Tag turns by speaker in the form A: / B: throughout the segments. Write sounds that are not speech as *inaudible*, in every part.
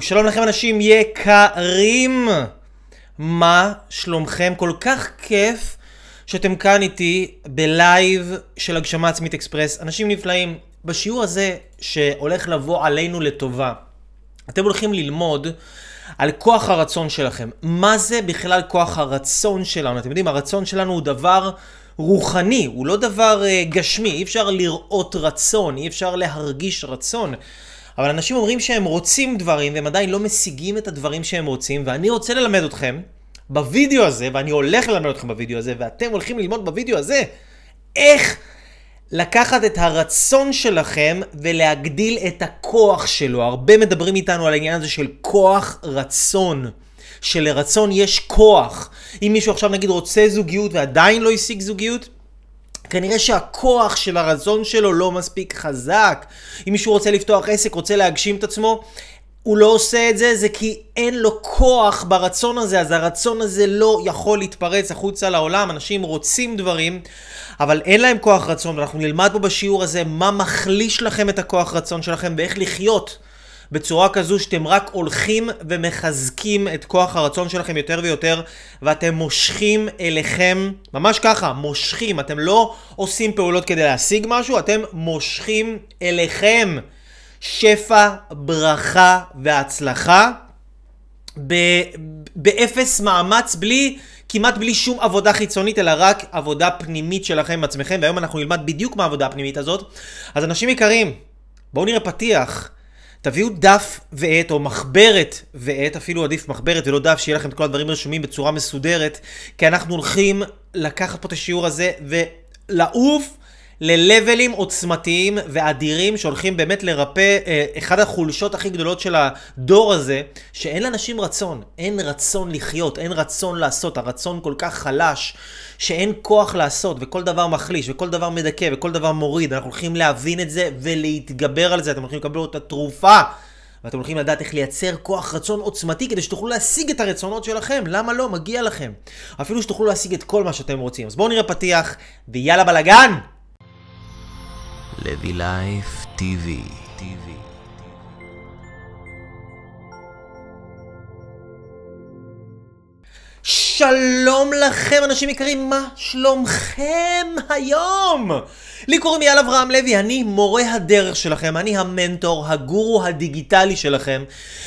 A: שלום לכם אנשים יקרים, מה שלומכם? כל כך כיף שאתם כאן איתי בלייב של הגשמה עצמית אקספרס. אנשים נפלאים, בשיעור הזה שהולך לבוא עלינו לטובה, אתם הולכים ללמוד על כוח הרצון שלכם. מה זה בכלל כוח הרצון שלנו? אתם יודעים, הרצון שלנו הוא דבר רוחני, הוא לא דבר uh, גשמי, אי אפשר לראות רצון, אי אפשר להרגיש רצון. אבל אנשים אומרים שהם רוצים דברים והם עדיין לא משיגים את הדברים שהם רוצים, ואני רוצה ללמד אתכם בווידאו הזה, ואני הולך ללמד אתכם בווידאו הזה, ואתם הולכים ללמוד בווידאו הזה, איך לקחת את הרצון שלכם ולהגדיל את הכוח שלו. הרבה מדברים איתנו על העניין הזה של כוח רצון. שלרצון יש כוח. אם מישהו עכשיו נגיד רוצה זוגיות ועדיין לא השיג זוגיות, כנראה שהכוח של הרצון שלו לא מספיק חזק. אם מישהו רוצה לפתוח עסק, רוצה להגשים את עצמו, הוא לא עושה את זה, זה כי אין לו כוח ברצון הזה, אז הרצון הזה לא יכול להתפרץ החוצה לעולם. אנשים רוצים דברים, אבל אין להם כוח רצון, ואנחנו נלמד פה בשיעור הזה מה מחליש לכם את הכוח רצון שלכם ואיך לחיות. בצורה כזו שאתם רק הולכים ומחזקים את כוח הרצון שלכם יותר ויותר, ואתם מושכים אליכם, ממש ככה, מושכים, אתם לא עושים פעולות כדי להשיג משהו, אתם מושכים אליכם שפע, ברכה והצלחה באפס מאמץ, בלי... כמעט בלי שום עבודה חיצונית, אלא רק עבודה פנימית שלכם עם עצמכם, והיום אנחנו נלמד בדיוק מה העבודה הפנימית הזאת. אז אנשים יקרים, בואו נראה פתיח. תביאו דף ועט או מחברת ועט, אפילו עדיף מחברת ולא דף, שיהיה לכם את כל הדברים רשומים בצורה מסודרת, כי אנחנו הולכים לקחת פה את השיעור הזה ולעוף ללבלים עוצמתיים ואדירים שהולכים באמת לרפא אה, אחד החולשות הכי גדולות של הדור הזה, שאין לאנשים רצון, אין רצון לחיות, אין רצון לעשות, הרצון כל כך חלש, שאין כוח לעשות, וכל דבר מחליש, וכל דבר מדכא, וכל דבר מוריד, אנחנו הולכים להבין את זה ולהתגבר על זה, אתם הולכים לקבל את התרופה. ואתם הולכים לדעת איך לייצר כוח רצון עוצמתי כדי שתוכלו להשיג את הרצונות שלכם. למה לא? מגיע לכם. אפילו שתוכלו להשיג את כל מה שאתם רוצים. אז בואו נראה פתיח, ויאללה בלאגן!
B: לוי לייף טיווי
A: שלום לכם אנשים יקרים, מה שלומכם היום? לי קוראים אייל אברהם לוי, אני מורה הדרך שלכם, אני המנטור, הגורו הדיגיטלי שלכם,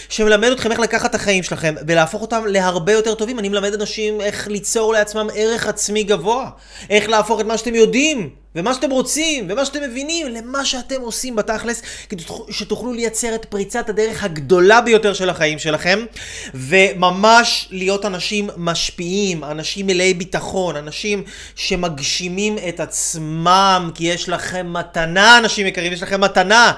A: שמלמד אתכם איך לקחת את החיים שלכם ולהפוך אותם להרבה יותר טובים. אני מלמד אנשים איך ליצור לעצמם ערך עצמי גבוה, איך להפוך את מה שאתם יודעים ומה שאתם רוצים, ומה שאתם מבינים, למה שאתם עושים בתכלס, כדי שתוכלו לייצר את פריצת הדרך הגדולה ביותר של החיים שלכם, וממש להיות אנשים משפיעים, אנשים מלאי ביטחון, אנשים שמגשימים את עצמם, כי יש לכם מתנה, אנשים יקרים, יש לכם מתנה,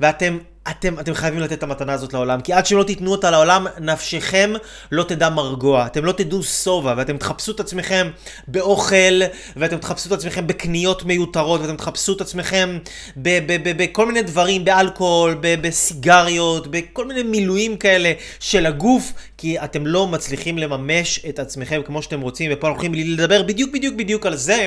A: ואתם אתם, אתם חייבים לתת את המתנה הזאת לעולם, כי עד שלא תיתנו אותה לעולם, נפשכם לא תדע מרגוע. אתם לא תדעו שובע, ואתם תחפשו את עצמכם באוכל, ואתם תחפשו את עצמכם בקניות מיותרות, ואתם תחפשו את עצמכם בכל מיני דברים, באלכוהול, בסיגריות, בכל מיני מילואים כאלה של הגוף, כי אתם לא מצליחים לממש את עצמכם כמו שאתם רוצים, ופה אנחנו הולכים לדבר בדיוק בדיוק בדיוק על זה.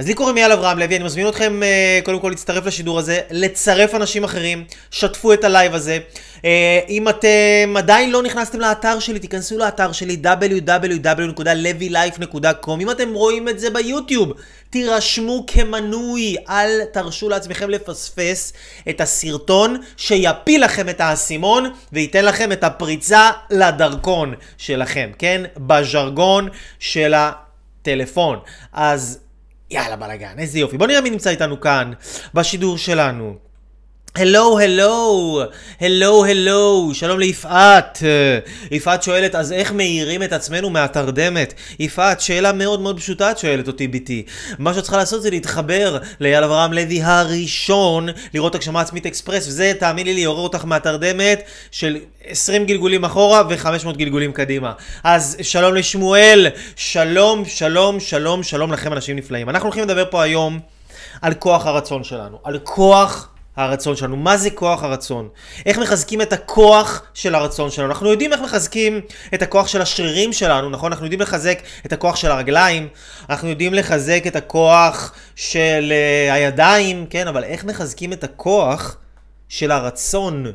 A: אז לי קוראים אייל אברהם לוי, אני מזמין אתכם uh, קודם כל להצטרף לשידור הזה, לצרף אנשים אחרים, שתפו את הלייב הזה. Uh, אם אתם עדיין לא נכנסתם לאתר שלי, תיכנסו לאתר שלי www.levylife.com אם אתם רואים את זה ביוטיוב, תירשמו כמנוי, אל תרשו לעצמכם לפספס את הסרטון שיפיל לכם את האסימון וייתן לכם את הפריצה לדרך שלכם, כן? בז'רגון של הטלפון. אז... יאללה בלאגן, איזה יופי. בוא נראה מי נמצא איתנו כאן, בשידור שלנו. הלו, הלו, הלו, הלו, שלום ליפעת. יפעת שואלת, אז איך מאירים את עצמנו מהתרדמת? יפעת, שאלה מאוד מאוד פשוטה את שואלת אותי ביתי. מה שאת צריכה לעשות זה להתחבר לאייל אברהם לוי הראשון, לראות הגשמה עצמית אקספרס, וזה, תאמיני לי, יעורר אותך מהתרדמת של 20 גלגולים אחורה ו-500 גלגולים קדימה. אז שלום לשמואל, שלום, שלום, שלום, שלום לכם אנשים נפלאים. אנחנו הולכים לדבר פה היום על כוח הרצון שלנו, על כוח... הרצון שלנו. מה זה כוח הרצון? איך מחזקים את הכוח של הרצון שלנו? אנחנו יודעים איך מחזקים את הכוח של השרירים שלנו, נכון? אנחנו יודעים לחזק את הכוח של הרגליים, אנחנו יודעים לחזק את הכוח של uh, הידיים, כן? אבל איך מחזקים את הכוח של הרצון?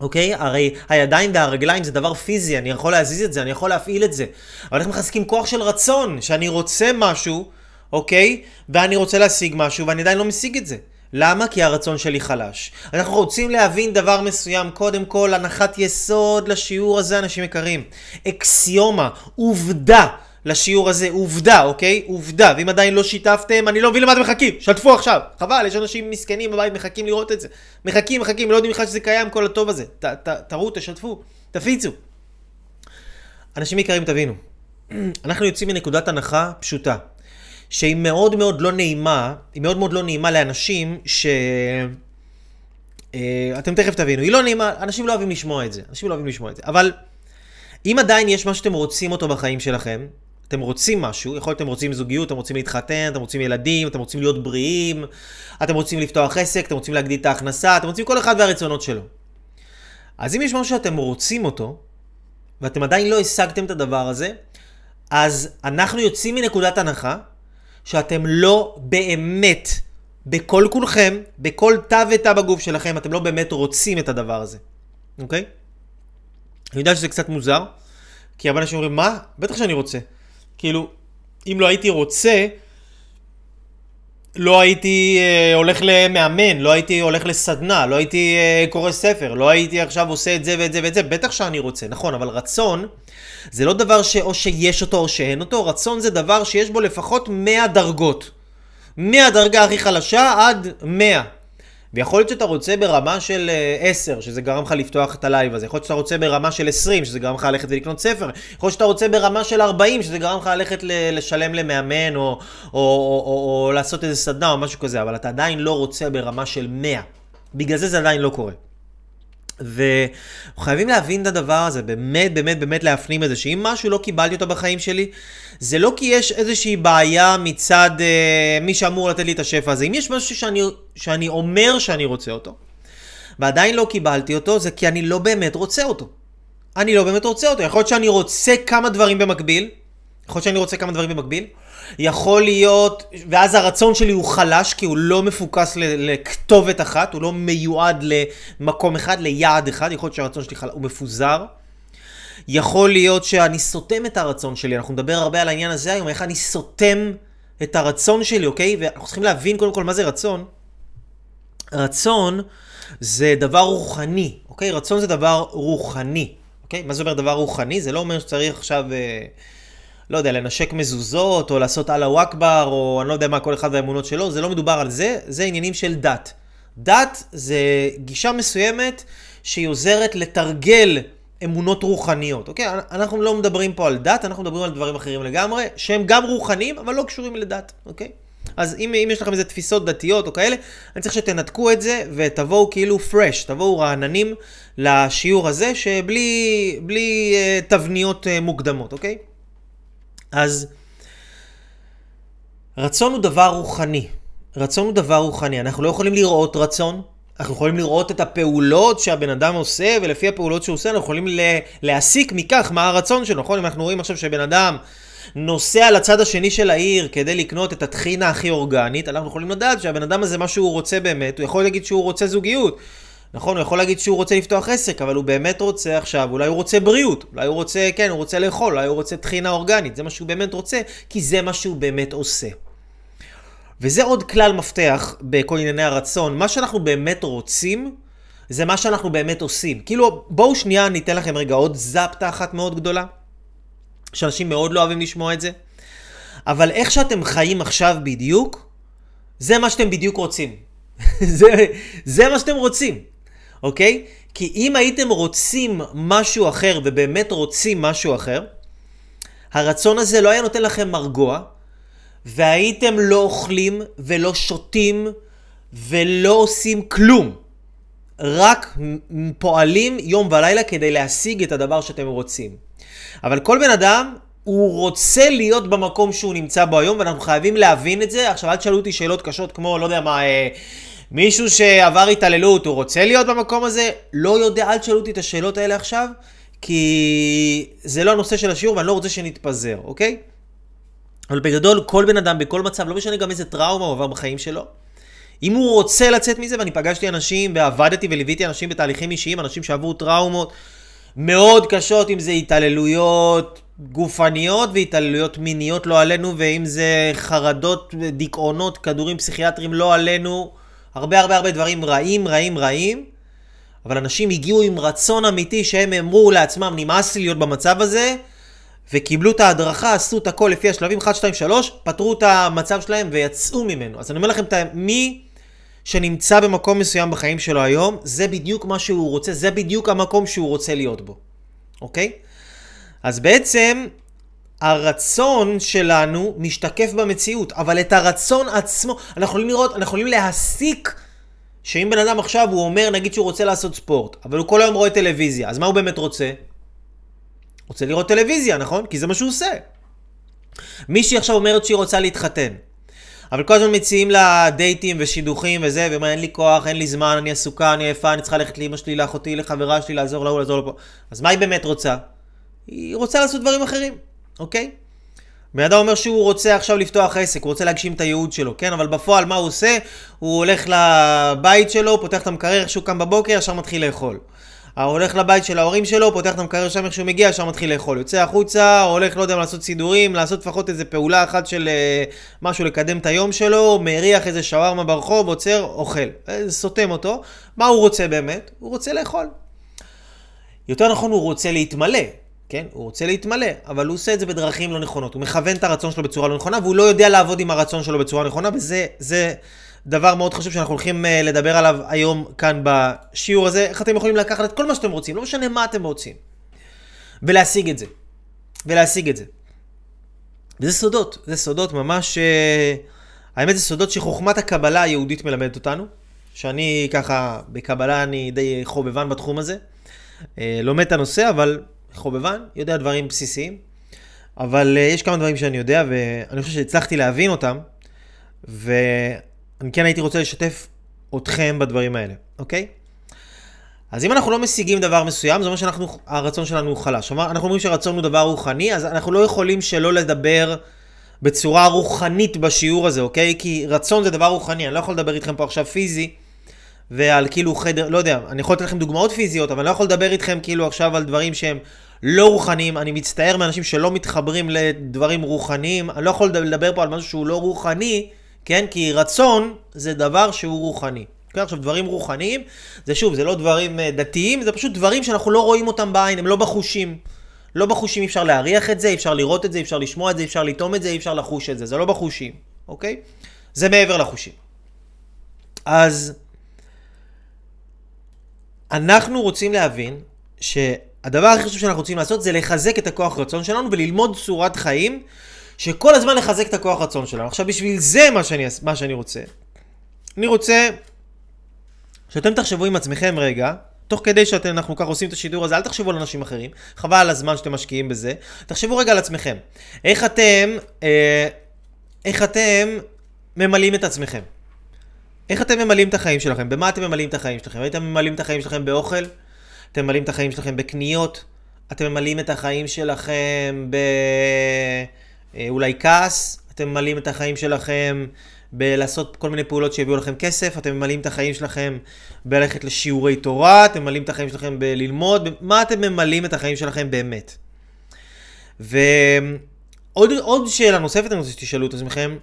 A: אוקיי? הרי הידיים והרגליים זה דבר פיזי, אני יכול להזיז את זה, אני יכול להפעיל את זה. אבל איך מחזקים כוח של רצון, שאני רוצה משהו, אוקיי? ואני רוצה להשיג משהו, ואני עדיין לא משיג את זה. למה? כי הרצון שלי חלש. אנחנו רוצים להבין דבר מסוים, קודם כל, הנחת יסוד לשיעור הזה, אנשים יקרים. אקסיומה, עובדה. לשיעור הזה, עובדה, אוקיי? עובדה. ואם עדיין לא שיתפתם, אני לא מבין למה אתם מחכים. שתפו עכשיו. חבל, יש אנשים מסכנים בבית, מחכים לראות את זה. מחכים, מחכים, לא יודעים בכלל שזה קיים, כל הטוב הזה. ת, ת, תראו, תשתפו, תפיצו. אנשים יקרים, תבינו. *clears throat* אנחנו יוצאים מנקודת הנחה פשוטה. שהיא מאוד מאוד לא נעימה, היא מאוד מאוד לא נעימה לאנשים ש... אה, אתם תכף תבינו, היא לא נעימה, אנשים לא אוהבים לשמוע את זה, אנשים לא אוהבים לשמוע את זה, אבל אם עדיין יש מה שאתם רוצים אותו בחיים שלכם, אתם רוצים משהו, יכול להיות אתם רוצים זוגיות, אתם רוצים להתחתן, אתם רוצים ילדים, אתם רוצים להיות בריאים, אתם רוצים לפתוח עסק, אתם רוצים להגדיל את ההכנסה, אתם רוצים כל אחד והרצונות שלו. אז אם יש משהו שאתם רוצים אותו, ואתם עדיין לא השגתם את הדבר הזה, אז אנחנו יוצאים מנקודת הנחה שאתם לא באמת, בכל כולכם, בכל תא ותא בגוף שלכם, אתם לא באמת רוצים את הדבר הזה, אוקיי? אני יודע שזה קצת מוזר, כי הרבה אנשים אומרים, מה? בטח שאני רוצה. כאילו, אם לא הייתי רוצה, לא הייתי אה, הולך למאמן, לא הייתי הולך לסדנה, לא הייתי אה, קורא ספר, לא הייתי עכשיו עושה את זה ואת זה ואת זה, בטח שאני רוצה, נכון, אבל רצון זה לא דבר שאו שיש אותו או שאין אותו, רצון זה דבר שיש בו לפחות 100 דרגות. מהדרגה הכי חלשה עד 100. ויכול להיות שאתה רוצה ברמה של 10, אה, שזה גרם לך לפתוח את הלייב הזה. יכול להיות שאתה רוצה ברמה של 20, שזה גרם לך ללכת ולקנות ספר. יכול להיות שאתה רוצה ברמה של 40, שזה גרם לך ללכת לשלם למאמן, או, או, או, או, או לעשות איזה סדנה או משהו כזה, אבל אתה עדיין לא רוצה ברמה של 100. בגלל זה זה עדיין לא קורה. וחייבים להבין את הדבר הזה, באמת, באמת, באמת להפנים את זה, שאם משהו לא קיבלתי אותו בחיים שלי, זה לא כי יש איזושהי בעיה מצד אה, מי שאמור לתת לי את השפע הזה. אם יש משהו שאני, שאני אומר שאני רוצה אותו, ועדיין לא קיבלתי אותו, זה כי אני לא באמת רוצה אותו. אני לא באמת רוצה אותו. יכול להיות שאני רוצה כמה דברים במקביל, יכול להיות שאני רוצה כמה דברים במקביל, יכול להיות, ואז הרצון שלי הוא חלש, כי הוא לא מפוקס לכתובת אחת, הוא לא מיועד למקום אחד, ליעד אחד, יכול להיות שהרצון שלי חלש, הוא מפוזר. יכול להיות שאני סותם את הרצון שלי, אנחנו נדבר הרבה על העניין הזה היום, איך אני סותם את הרצון שלי, אוקיי? ואנחנו צריכים להבין קודם כל מה זה רצון. רצון זה דבר רוחני, אוקיי? רצון זה דבר רוחני, אוקיי? מה זה אומר דבר רוחני? זה לא אומר שצריך עכשיו... אה, לא יודע, לנשק מזוזות, או לעשות אללהו אכבר, או אני לא יודע מה, כל אחד והאמונות שלו, זה לא מדובר על זה, זה עניינים של דת. דת זה גישה מסוימת שהיא עוזרת לתרגל אמונות רוחניות, אוקיי? אנחנו לא מדברים פה על דת, אנחנו מדברים על דברים אחרים לגמרי, שהם גם רוחניים, אבל לא קשורים לדת, אוקיי? אז אם, אם יש לכם איזה תפיסות דתיות או כאלה, אני צריך שתנתקו את זה ותבואו כאילו fresh, תבואו רעננים לשיעור הזה, שבלי בלי, uh, תבניות uh, מוקדמות, אוקיי? אז רצון הוא דבר רוחני. רצון הוא דבר רוחני. אנחנו לא יכולים לראות רצון, אנחנו יכולים לראות את הפעולות שהבן אדם עושה, ולפי הפעולות שהוא עושה אנחנו יכולים להסיק מכך מה הרצון שלו, נכון? אם אנחנו רואים עכשיו שבן אדם נוסע לצד השני של העיר כדי לקנות את הטחינה הכי אורגנית, אנחנו יכולים לדעת שהבן אדם הזה, מה שהוא רוצה באמת, הוא יכול להגיד שהוא רוצה זוגיות. נכון, הוא יכול להגיד שהוא רוצה לפתוח עסק, אבל הוא באמת רוצה עכשיו, אולי הוא רוצה בריאות, אולי הוא רוצה, כן, הוא רוצה לאכול, אולי הוא רוצה טחינה אורגנית, זה מה שהוא באמת רוצה, כי זה מה שהוא באמת עושה. וזה עוד כלל מפתח בכל ענייני הרצון, מה שאנחנו באמת רוצים, זה מה שאנחנו באמת עושים. כאילו, בואו שנייה אני אתן לכם רגע עוד זפטה אחת מאוד גדולה, שאנשים מאוד לא אוהבים לשמוע את זה, אבל איך שאתם חיים עכשיו בדיוק, זה מה שאתם בדיוק רוצים. *laughs* זה, זה מה שאתם רוצים. אוקיי? כי אם הייתם רוצים משהו אחר ובאמת רוצים משהו אחר, הרצון הזה לא היה נותן לכם מרגוע, והייתם לא אוכלים ולא שותים ולא עושים כלום. רק פועלים יום ולילה כדי להשיג את הדבר שאתם רוצים. אבל כל בן אדם, הוא רוצה להיות במקום שהוא נמצא בו היום, ואנחנו חייבים להבין את זה. עכשיו, אל תשאלו אותי שאלות קשות כמו, לא יודע מה, אה, מישהו שעבר התעללות, הוא רוצה להיות במקום הזה? לא יודע, אל תשאלו אותי את השאלות האלה עכשיו, כי זה לא הנושא של השיעור ואני לא רוצה שנתפזר, אוקיי? אבל בגדול, כל בן אדם, בכל מצב, לא משנה גם איזה טראומה הוא עבר בחיים שלו, אם הוא רוצה לצאת מזה, ואני פגשתי אנשים ועבדתי וליוויתי אנשים בתהליכים אישיים, אנשים שעברו טראומות מאוד קשות, אם זה התעללויות גופניות והתעללויות מיניות לא עלינו, ואם זה חרדות, דיכאונות, כדורים פסיכיאטריים לא עלינו, הרבה הרבה הרבה דברים רעים, רעים, רעים. אבל אנשים הגיעו עם רצון אמיתי שהם אמרו לעצמם, נמאס לי להיות במצב הזה, וקיבלו את ההדרכה, עשו את הכל לפי השלבים 1, 2, 3, פתרו את המצב שלהם ויצאו ממנו. אז אני אומר לכם, מי שנמצא במקום מסוים בחיים שלו היום, זה בדיוק מה שהוא רוצה, זה בדיוק המקום שהוא רוצה להיות בו, אוקיי? אז בעצם הרצון שלנו משתקף במציאות, אבל את הרצון עצמו, אנחנו יכולים לראות, אנחנו יכולים להסיק שאם בן אדם עכשיו הוא אומר, נגיד שהוא רוצה לעשות ספורט, אבל הוא כל היום רואה טלוויזיה, אז מה הוא באמת רוצה? רוצה לראות טלוויזיה, נכון? כי זה מה שהוא עושה. מישהי עכשיו אומרת שהיא רוצה להתחתן, אבל כל הזמן מציעים לה דייטים ושידוכים וזה, אומרת, אין לי כוח, אין לי זמן, אני עסוקה, אני עייפה, אני צריכה ללכת לאמא שלי, לאחותי, לחברה שלי, לעזור להוא, לעזור לפה. אז מה היא באמת רוצה? היא רוצה לעשות דברים אחרים, אוקיי? בן אדם אומר שהוא רוצה עכשיו לפתוח עסק, הוא רוצה להגשים את הייעוד שלו, כן? אבל בפועל מה הוא עושה? הוא הולך לבית שלו, פותח את המקרר, איך שהוא קם בבוקר, ישר מתחיל לאכול. הוא הולך לבית של ההורים שלו, פותח את המקרר שם איך שהוא מגיע, ישר מתחיל לאכול. יוצא החוצה, הולך, לא יודע, לעשות סידורים, לעשות לפחות איזה פעולה אחת של uh, משהו לקדם את היום שלו, מריח איזה שווארמה ברחוב, עוצר, אוכל. אה, סותם אותו. מה הוא רוצה באמת? הוא רוצה לאכול. יותר נכון, הוא רוצה להתמלא. כן? הוא רוצה להתמלא, אבל הוא עושה את זה בדרכים לא נכונות. הוא מכוון את הרצון שלו בצורה לא נכונה, והוא לא יודע לעבוד עם הרצון שלו בצורה נכונה, וזה זה דבר מאוד חשוב שאנחנו הולכים uh, לדבר עליו היום כאן בשיעור הזה. איך אתם יכולים לקחת את כל מה שאתם רוצים, לא משנה מה אתם רוצים, ולהשיג את זה. ולהשיג את זה. וזה סודות, זה סודות ממש... Uh, האמת זה סודות שחוכמת הקבלה היהודית מלמדת אותנו, שאני ככה, בקבלה אני די חובבן בתחום הזה. Uh, לומד את הנושא, אבל חובבן, יודע דברים בסיסיים, אבל uh, יש כמה דברים שאני יודע, ואני חושב שהצלחתי להבין אותם, ואני כן הייתי רוצה לשתף אתכם בדברים האלה, אוקיי? אז אם אנחנו לא משיגים דבר מסוים, זה אומר שהרצון שלנו הוא חלש. אנחנו אומרים שהרצון הוא דבר רוחני, אז אנחנו לא יכולים שלא לדבר בצורה רוחנית בשיעור הזה, אוקיי? כי רצון זה דבר רוחני, אני לא יכול לדבר איתכם פה עכשיו פיזי, ועל כאילו חדר, לא יודע, אני יכול לתת לכם דוגמאות פיזיות, אבל אני לא יכול לדבר איתכם כאילו עכשיו על דברים שהם לא רוחניים. אני מצטער מאנשים שלא מתחברים לדברים רוחניים. אני לא יכול לדבר פה על משהו שהוא לא רוחני, כן? כי רצון זה דבר שהוא רוחני. כן, עכשיו דברים רוחניים, זה שוב, זה לא דברים אה, דתיים, זה פשוט דברים שאנחנו לא רואים אותם בעין, הם לא בחושים. לא בחושים אפשר להריח את זה, אפשר לראות את זה, אפשר לשמוע את זה, אפשר לטעום את זה, אפשר לחוש את זה, זה לא בחושים, אוקיי? זה מעבר לחושים. אז אנחנו רוצים להבין שהדבר הכי חשוב שאנחנו רוצים לעשות זה לחזק את הכוח רצון שלנו וללמוד צורת חיים שכל הזמן לחזק את הכוח רצון שלנו. עכשיו בשביל זה מה שאני, מה שאני רוצה. אני רוצה שאתם תחשבו עם עצמכם רגע, תוך כדי שאנחנו ככה עושים את השידור הזה, אל תחשבו על אנשים אחרים, חבל על הזמן שאתם משקיעים בזה, תחשבו רגע על עצמכם. איך אתם, אה, איך אתם ממלאים את עצמכם? איך אתם ממלאים את החיים שלכם? במה אתם ממלאים את החיים שלכם? אתם ממלאים את החיים שלכם באוכל? אתם ממלאים את החיים שלכם בקניות? אתם ממלאים את החיים שלכם באולי אה, כעס? אתם ממלאים את החיים שלכם בלעשות כל מיני פעולות שיביאו לכם כסף? אתם ממלאים את החיים שלכם בללכת לשיעורי תורה? אתם ממלאים את החיים שלכם בללמוד? מה אתם ממלאים את החיים שלכם באמת? ועוד שאלה נוספת אני רוצה שתשאלו את עצמכם,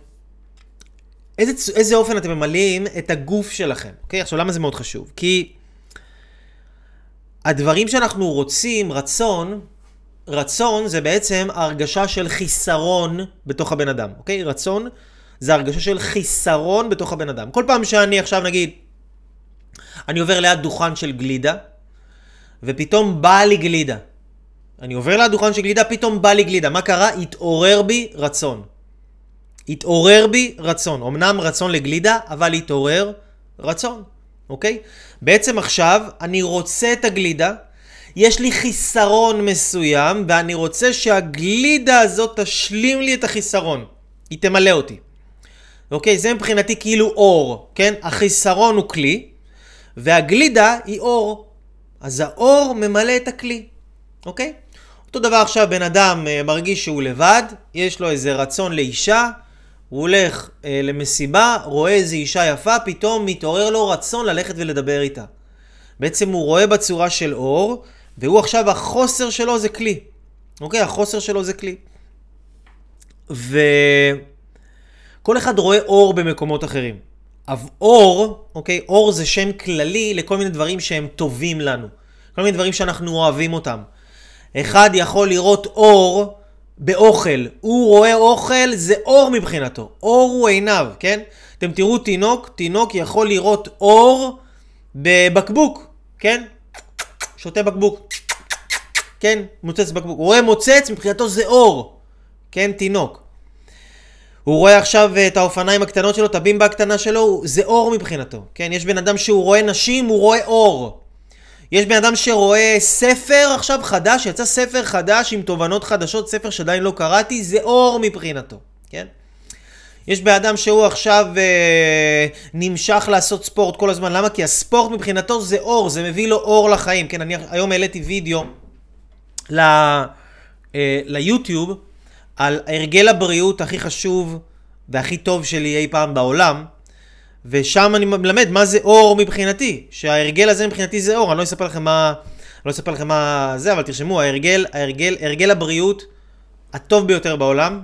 A: איזה, איזה אופן אתם ממלאים את הגוף שלכם, אוקיי? עכשיו, למה זה מאוד חשוב? כי הדברים שאנחנו רוצים, רצון, רצון זה בעצם הרגשה של חיסרון בתוך הבן אדם, אוקיי? רצון זה הרגשה של חיסרון בתוך הבן אדם. כל פעם שאני עכשיו, נגיד, אני עובר ליד דוכן של גלידה, ופתאום באה לי גלידה. אני עובר ליד דוכן של גלידה, פתאום בא לי גלידה. מה קרה? התעורר בי רצון. התעורר בי רצון. אמנם רצון לגלידה, אבל התעורר רצון, אוקיי? בעצם עכשיו אני רוצה את הגלידה, יש לי חיסרון מסוים, ואני רוצה שהגלידה הזאת תשלים לי את החיסרון. היא תמלא אותי. אוקיי? זה מבחינתי כאילו אור, כן? החיסרון הוא כלי, והגלידה היא אור. אז האור ממלא את הכלי, אוקיי? אותו דבר עכשיו בן אדם אה, מרגיש שהוא לבד, יש לו איזה רצון לאישה, הוא הולך אה, למסיבה, רואה איזו אישה יפה, פתאום מתעורר לו רצון ללכת ולדבר איתה. בעצם הוא רואה בצורה של אור, והוא עכשיו, החוסר שלו זה כלי. אוקיי? החוסר שלו זה כלי. וכל אחד רואה אור במקומות אחרים. אבל אור, אוקיי? אור זה שם כללי לכל מיני דברים שהם טובים לנו. כל מיני דברים שאנחנו אוהבים אותם. אחד יכול לראות אור באוכל. הוא רואה אוכל, זה אור מבחינתו. אור הוא עיניו, כן? אתם תראו תינוק, תינוק יכול לראות אור בבקבוק, כן? שותה בקבוק. כן? מוצץ בקבוק. הוא רואה מוצץ, מבחינתו זה אור. כן? תינוק. הוא רואה עכשיו את האופניים הקטנות שלו, את הבימבה הקטנה שלו, זה אור מבחינתו. כן? יש בן אדם שהוא רואה נשים, הוא רואה אור. יש בן אדם שרואה ספר עכשיו חדש, יצא ספר חדש עם תובנות חדשות, ספר שעדיין לא קראתי, זה אור מבחינתו, כן? יש בן אדם שהוא עכשיו אה, נמשך לעשות ספורט כל הזמן, למה? כי הספורט מבחינתו זה אור, זה מביא לו אור לחיים, כן? אני היום העליתי וידאו ל, אה, ליוטיוב על הרגל הבריאות הכי חשוב והכי טוב שלי אי פעם בעולם, ושם אני מלמד מה זה אור מבחינתי, שההרגל הזה מבחינתי זה אור, אני לא אספר לכם מה, לא אספר לכם מה זה, אבל תרשמו, ההרגל, ההרגל, הרגל הבריאות הטוב ביותר בעולם,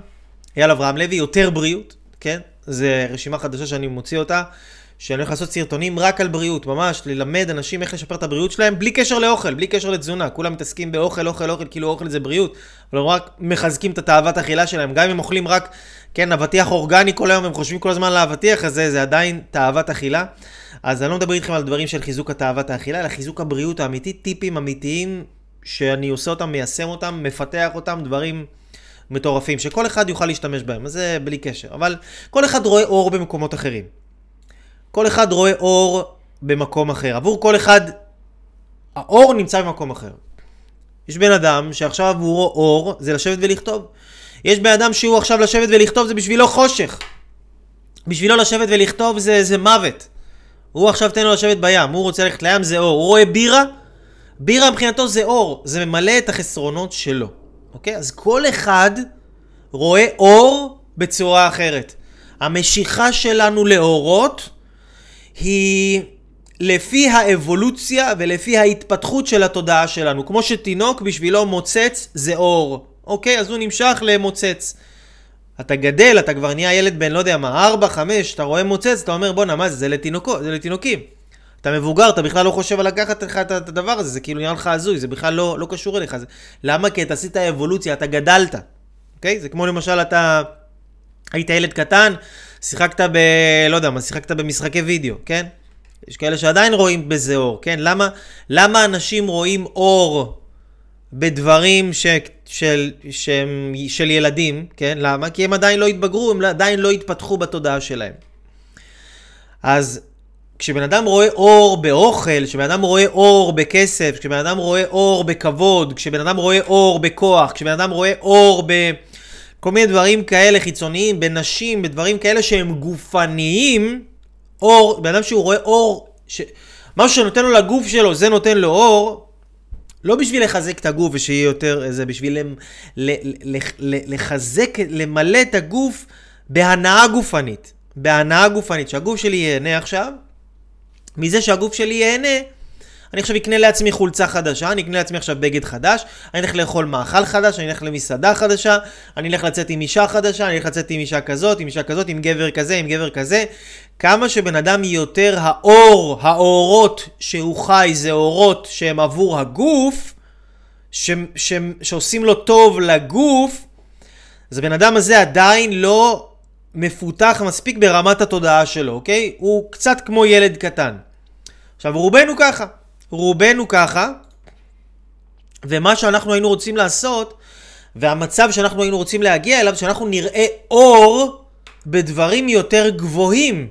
A: אייל אברהם לוי, יותר בריאות, כן? זה רשימה חדשה שאני מוציא אותה, שאני הולך לעשות סרטונים רק על בריאות, ממש, ללמד אנשים איך לשפר את הבריאות שלהם, בלי קשר לאוכל, בלי קשר לתזונה. כולם מתעסקים באוכל, אוכל, אוכל, כאילו אוכל זה בריאות, אבל הם רק מחזקים את התאוות האכילה שלהם. גם אם הם אוכלים רק, כן, אבטיח אורגני כל היום, הם חושבים כל הזמן על האבטיח הזה, זה עדיין תאוות אכילה. אז אני לא מדבר איתכם על דברים של חיזוק התאוות האכילה, אלא חיזוק הבריאות האמיתית, טיפים אמיתיים, שאני עושה אותם, מיישם אותם, מפתח אותם, דברים... מטורפים, שכל אחד יוכל להשתמש בהם, אז זה בלי קשר. אבל כל אחד רואה אור במקומות אחרים. כל אחד רואה אור במקום אחר. עבור כל אחד, האור נמצא במקום אחר. יש בן אדם שעכשיו רואה אור, זה לשבת ולכתוב. יש בן אדם שהוא עכשיו לשבת ולכתוב, זה בשבילו חושך. בשבילו לשבת ולכתוב זה, זה מוות. הוא עכשיו תן לו לשבת בים, הוא רוצה ללכת לים, זה אור. הוא רואה בירה, בירה מבחינתו זה אור, זה ממלא את החסרונות שלו. אוקיי? אז כל אחד רואה אור בצורה אחרת. המשיכה שלנו לאורות היא לפי האבולוציה ולפי ההתפתחות של התודעה שלנו. כמו שתינוק בשבילו מוצץ זה אור. אוקיי? אז הוא נמשך למוצץ. אתה גדל, אתה כבר נהיה ילד בן לא יודע מה, 4, 5, אתה רואה מוצץ, אתה אומר בואנה מה זה, זה, לתינוקו, זה לתינוקים. אתה מבוגר, אתה בכלל לא חושב על לקחת לך את הדבר הזה, זה כאילו נראה לך הזוי, זה בכלל לא, לא קשור אליך. זה... למה? כי אתה עשית אבולוציה, אתה גדלת. אוקיי? זה כמו למשל אתה היית ילד קטן, שיחקת ב... לא יודע מה, שיחקת במשחקי וידאו, כן? יש כאלה שעדיין רואים בזה אור, כן? למה, למה אנשים רואים אור בדברים ש, של, שהם, של ילדים, כן? למה? כי הם עדיין לא התבגרו, הם עדיין לא התפתחו בתודעה שלהם. אז כשבן אדם רואה אור באוכל, כשבן אדם רואה אור בכסף, כשבן אדם רואה אור בכבוד, כשבן אדם רואה אור בכוח, כשבן אדם רואה אור בכל מיני דברים כאלה חיצוניים, בנשים, בדברים כאלה שהם גופניים, אור, בן אדם שהוא רואה אור, ש... משהו שנותן לו לגוף שלו, זה נותן לו אור, לא בשביל לחזק את הגוף ושיהיה יותר, זה בשביל ל, ל, ל, ל, לחזק, למלא את הגוף בהנאה גופנית. בהנאה גופנית, שהגוף שלי ייהנה עכשיו, מזה שהגוף שלי ייהנה, אני עכשיו אקנה לעצמי חולצה חדשה, אני אקנה לעצמי עכשיו בגד חדש, אני אלך לאכול מאכל חדש, אני אלך למסעדה חדשה, אני אלך לצאת עם אישה חדשה, אני אלך לצאת עם אישה כזאת, עם אישה כזאת, עם גבר כזה, עם גבר כזה. כמה שבן אדם יותר האור, האורות שהוא חי, זה אורות שהם עבור הגוף, ש, ש, שעושים לו טוב לגוף, אז הבן אדם הזה עדיין לא מפותח מספיק ברמת התודעה שלו, אוקיי? הוא קצת כמו ילד קטן. עכשיו, רובנו ככה. רובנו ככה, ומה שאנחנו היינו רוצים לעשות, והמצב שאנחנו היינו רוצים להגיע אליו, שאנחנו נראה אור בדברים יותר גבוהים.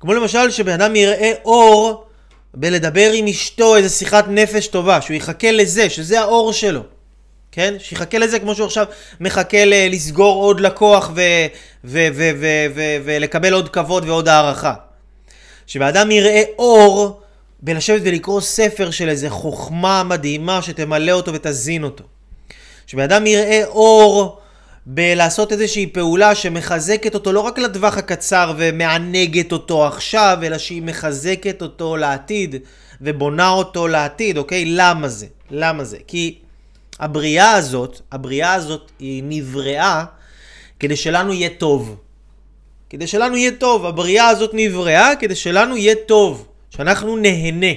A: כמו למשל, שבן אדם יראה אור בלדבר עם אשתו איזה שיחת נפש טובה, שהוא יחכה לזה, שזה האור שלו. כן? שיחכה לזה כמו שהוא עכשיו מחכה לסגור עוד לקוח ולקבל עוד כבוד ועוד הערכה. שבאדם יראה אור בלשבת ולקרוא ספר של איזה חוכמה מדהימה שתמלא אותו ותזין אותו. שבאדם יראה אור בלעשות איזושהי פעולה שמחזקת אותו לא רק לטווח הקצר ומענגת אותו עכשיו, אלא שהיא מחזקת אותו לעתיד ובונה אותו לעתיד, אוקיי? למה זה? למה זה? כי הבריאה הזאת, הבריאה הזאת היא נבראה כדי שלנו יהיה טוב. כדי שלנו יהיה טוב. הבריאה הזאת נבראה כדי שלנו יהיה טוב. שאנחנו נהנה.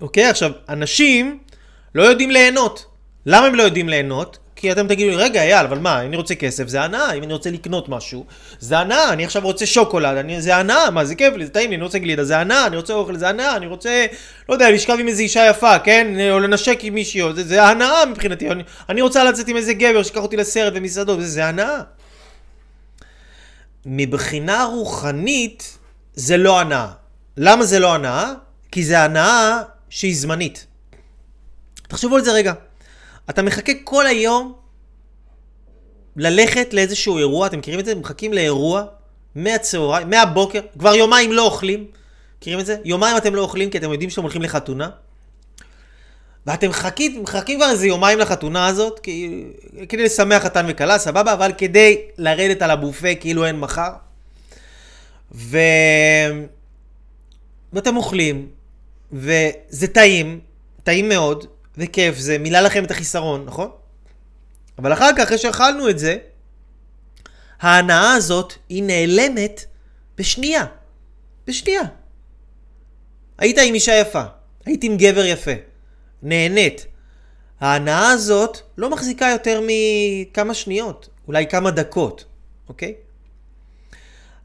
A: אוקיי? עכשיו, אנשים לא יודעים ליהנות. למה הם לא יודעים ליהנות? כי אתם תגידו לי, רגע, אייל, אבל מה, אם אני רוצה כסף, זה הנאה, אם אני רוצה לקנות משהו, זה הנאה, אני עכשיו רוצה שוקולד, אני, זה הנאה, מה, זה כיף לי, זה טעים לי, אני רוצה גלידה, זה הנאה, אני רוצה אוכל, זה הנאה, אני רוצה, לא יודע, לשכב עם איזה אישה יפה, כן, או לנשק עם מישהי, זה, זה הנאה מבחינתי, אני, אני רוצה לצאת עם איזה גבר שיקח אותי לסרט ומסעדות, זה, זה הנאה. מבחינה רוחנית, זה לא הנאה. למה זה לא הנאה? כי זה הנאה שהיא זמנית. תחשבו על זה רגע. אתה מחכה כל היום ללכת לאיזשהו אירוע, אתם מכירים את זה? מחכים לאירוע מהצהריים, מהבוקר, כבר יומיים לא אוכלים. מכירים את זה? יומיים אתם לא אוכלים כי אתם יודעים שאתם הולכים לחתונה. ואתם מחכים, מחכים כבר איזה יומיים לחתונה הזאת, כי, כדי לשמח חתן וכלה, סבבה, אבל כדי לרדת על הבופה כאילו אין מחר. ו... ואתם אוכלים, וזה טעים, טעים מאוד, וכיף, זה מילא לכם את החיסרון, נכון? אבל אחר כך, אחרי שאכלנו את זה, ההנאה הזאת היא נעלמת בשנייה. בשנייה. היית עם אישה יפה, היית עם גבר יפה, נהנית. ההנאה הזאת לא מחזיקה יותר מכמה שניות, אולי כמה דקות, אוקיי?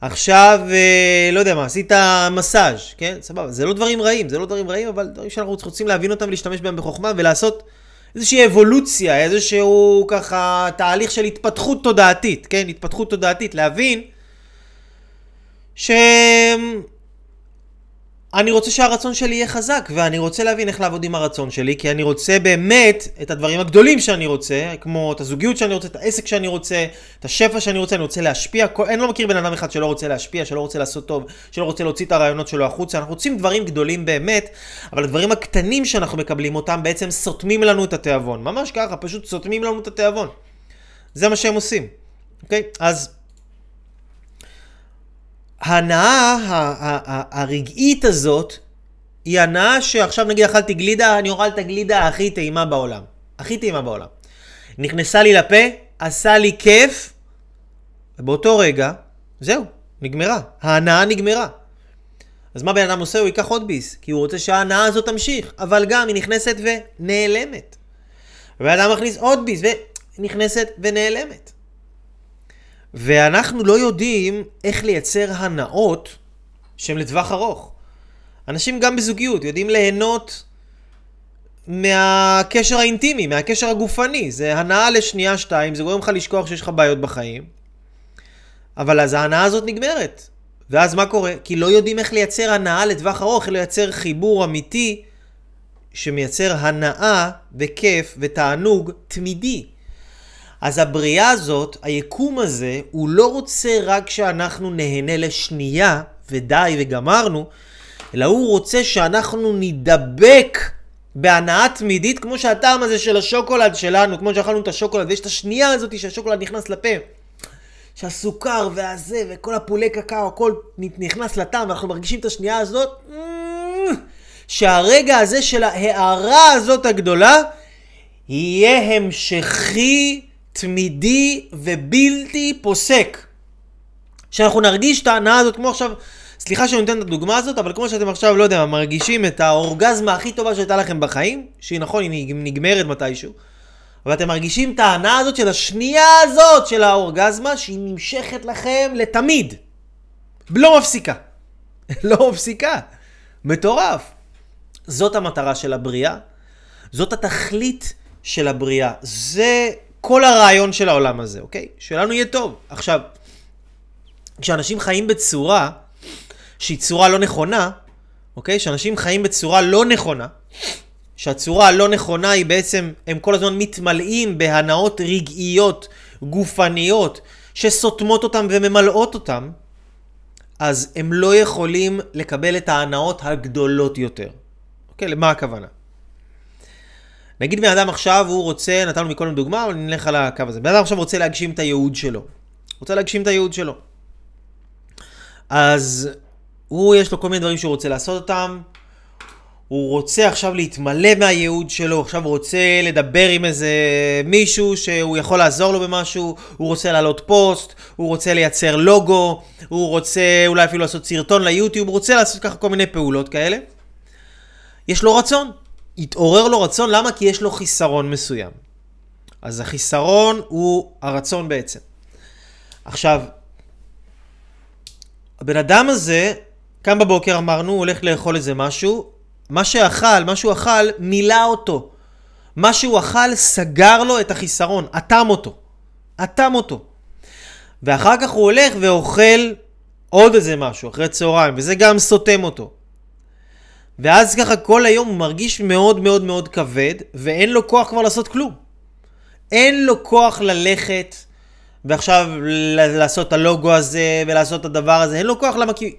A: עכשיו, אה, לא יודע מה, עשית מסאז', כן? סבבה, זה לא דברים רעים, זה לא דברים רעים, אבל דברים שאנחנו רוצים להבין אותם ולהשתמש בהם בחוכמה ולעשות איזושהי אבולוציה, איזשהו ככה תהליך של התפתחות תודעתית, כן? התפתחות תודעתית, להבין ש... אני רוצה שהרצון שלי יהיה חזק, ואני רוצה להבין איך לעבוד עם הרצון שלי, כי אני רוצה באמת את הדברים הגדולים שאני רוצה, כמו את הזוגיות שאני רוצה, את העסק שאני רוצה, את השפע שאני רוצה, אני רוצה להשפיע, כל... אני לא מכיר בן אדם אחד שלא רוצה להשפיע, שלא רוצה לעשות טוב, שלא רוצה להוציא את הרעיונות שלו החוצה, אנחנו רוצים דברים גדולים באמת, אבל הדברים הקטנים שאנחנו מקבלים אותם בעצם סותמים לנו את התיאבון, ממש ככה, פשוט סותמים לנו את התיאבון. זה מה שהם עושים, אוקיי? אז... ההנאה הרגעית הזאת היא הנאה שעכשיו נגיד אכלתי גלידה, אני אוכל את הגלידה הכי טעימה בעולם. הכי טעימה בעולם. נכנסה לי לפה, עשה לי כיף, ובאותו רגע, זהו, נגמרה. ההנאה נגמרה. אז מה בן אדם עושה? הוא ייקח עוד ביס, כי הוא רוצה שההנאה הזאת תמשיך, אבל גם היא נכנסת ונעלמת. ובן אדם מכניס עוד ביס ונכנסת ונעלמת. ואנחנו לא יודעים איך לייצר הנאות שהן לטווח ארוך. אנשים גם בזוגיות יודעים ליהנות מהקשר האינטימי, מהקשר הגופני. זה הנאה לשנייה שתיים, זה גורם לך לשכוח שיש לך בעיות בחיים. אבל אז ההנאה הזאת נגמרת. ואז מה קורה? כי לא יודעים איך לייצר הנאה לטווח ארוך, איך לייצר חיבור אמיתי שמייצר הנאה וכיף ותענוג תמידי. אז הבריאה הזאת, היקום הזה, הוא לא רוצה רק שאנחנו נהנה לשנייה ודי וגמרנו, אלא הוא רוצה שאנחנו נדבק בהנאה תמידית, כמו שהטעם הזה של השוקולד שלנו, כמו שאכלנו את השוקולד, ויש את השנייה הזאת שהשוקולד נכנס לפה. שהסוכר והזה וכל הפולי קקאו, הכל נכנס לטעם, ואנחנו מרגישים את השנייה הזאת, שהרגע הזה של ההערה הזאת הגדולה, יהיה המשכי תמידי ובלתי פוסק. שאנחנו נרגיש את ההנאה הזאת, כמו עכשיו, סליחה שאני נותן את הדוגמה הזאת, אבל כמו שאתם עכשיו, לא יודע, מרגישים את האורגזמה הכי טובה שהייתה לכם בחיים, שהיא נכון, היא נגמרת מתישהו, אבל אתם מרגישים את ההנאה הזאת של השנייה הזאת של האורגזמה, שהיא נמשכת לכם לתמיד. לא מפסיקה. *laughs* לא מפסיקה. מטורף. זאת המטרה של הבריאה, זאת התכלית של הבריאה. זה כל הרעיון של העולם הזה, אוקיי? שלנו יהיה טוב. עכשיו, כשאנשים חיים בצורה שהיא צורה לא נכונה, אוקיי? כשאנשים חיים בצורה לא נכונה, שהצורה הלא נכונה היא בעצם, הם כל הזמן מתמלאים בהנאות רגעיות, גופניות, שסותמות אותם וממלאות אותם, אז הם לא יכולים לקבל את ההנאות הגדולות יותר. אוקיי? למה הכוונה? נגיד בן אדם עכשיו, הוא רוצה, נתנו מקודם דוגמה, אבל נלך על הקו הזה. בן אדם עכשיו רוצה להגשים את הייעוד שלו. רוצה להגשים את הייעוד שלו. אז הוא, יש לו כל מיני דברים שהוא רוצה לעשות אותם. הוא רוצה עכשיו להתמלא מהייעוד שלו, עכשיו הוא רוצה לדבר עם איזה מישהו שהוא יכול לעזור לו במשהו, הוא רוצה להעלות פוסט, הוא רוצה לייצר לוגו, הוא רוצה אולי אפילו לעשות סרטון ליוטיוב, הוא רוצה לעשות ככה כל מיני פעולות כאלה. יש לו רצון, התעורר לו רצון, למה? כי יש לו חיסרון מסוים. אז החיסרון הוא הרצון בעצם. עכשיו, הבן אדם הזה, קם בבוקר אמרנו, הוא הולך לאכול איזה משהו, מה שאכל, מה שהוא אכל, מילא אותו. מה שהוא אכל סגר לו את החיסרון, אטם אותו. אטם אותו. ואחר כך הוא הולך ואוכל עוד איזה משהו, אחרי צהריים, וזה גם סותם אותו. ואז ככה כל היום הוא מרגיש מאוד מאוד מאוד כבד, ואין לו כוח כבר לעשות כלום. אין לו כוח ללכת ועכשיו לעשות את הלוגו הזה ולעשות את הדבר הזה, אין לו כוח, למה? כי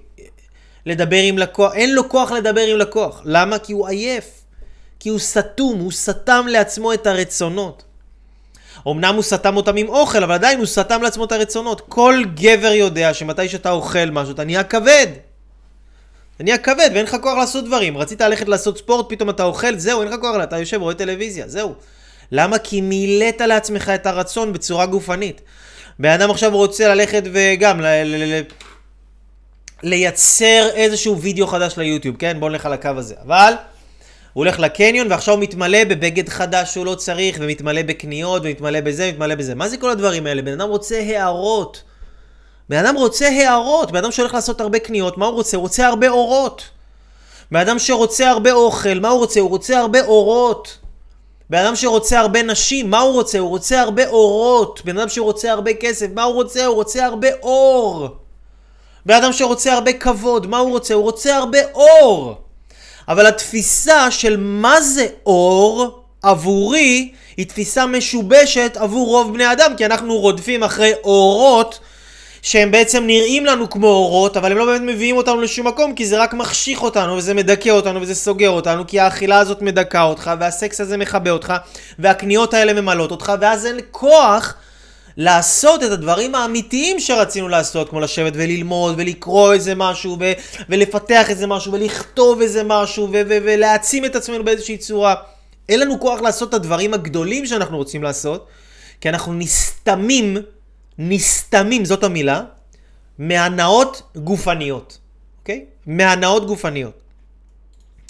A: לדבר עם לקוח, אין לו כוח לדבר עם לקוח. למה? כי הוא עייף. כי הוא סתום, הוא סתם לעצמו את הרצונות. אמנם הוא סתם אותם עם אוכל, אבל עדיין הוא סתם לעצמו את הרצונות. כל גבר יודע שמתי שאתה אוכל משהו, אתה נהיה כבד. אתה נהיה כבד ואין לך כוח לעשות דברים. רצית ללכת לעשות ספורט, פתאום אתה אוכל, זהו, אין לך כוח, אתה יושב, רואה טלוויזיה, זהו. למה? כי מילאת לעצמך את הרצון בצורה גופנית. בן אדם עכשיו רוצה ללכת וגם ל- ל- ל- לייצר איזשהו וידאו חדש ליוטיוב, כן? בואו נלך על הקו הזה. אבל הוא הולך לקניון ועכשיו הוא מתמלא בבגד חדש שהוא לא צריך, ומתמלא בקניות, ומתמלא בזה, ומתמלא בזה. מה זה כל הדברים האלה? בן אדם רוצה הערות. בן אדם רוצה הערות. בן אדם שהולך לעשות הרבה קניות, מה הוא רוצה? הוא רוצה הרבה אורות. בן אדם שרוצה הרבה אוכל, מה הוא רוצה? הוא רוצה הרבה אורות. בן אדם שרוצה הרבה נשים, מה הוא רוצה? הוא רוצה הרבה אורות. בן אדם שרוצה הרבה כסף, מה הוא רוצה? הוא רוצה הרבה אור. בן אדם שרוצה הרבה כבוד, מה הוא רוצה? הוא רוצה הרבה אור. אבל התפיסה של מה זה אור עבורי היא תפיסה משובשת עבור רוב בני אדם, כי אנחנו רודפים אחרי אורות שהם בעצם נראים לנו כמו אורות, אבל הם לא באמת מביאים אותנו לשום מקום, כי זה רק מחשיך אותנו, וזה מדכא אותנו, וזה סוגר אותנו, כי האכילה הזאת מדכא אותך, והסקס הזה מכבה אותך, והקניות האלה ממלאות אותך, ואז אין כוח לעשות את הדברים האמיתיים שרצינו לעשות, כמו לשבת וללמוד, ולקרוא איזה משהו, ו- ולפתח איזה משהו, ולכתוב איזה משהו, ו- ו- ולהעצים את עצמנו באיזושהי צורה. אין לנו כוח לעשות את הדברים הגדולים שאנחנו רוצים לעשות, כי אנחנו נסתמים נסתמים, זאת המילה, מהנאות גופניות, אוקיי? מהנאות גופניות.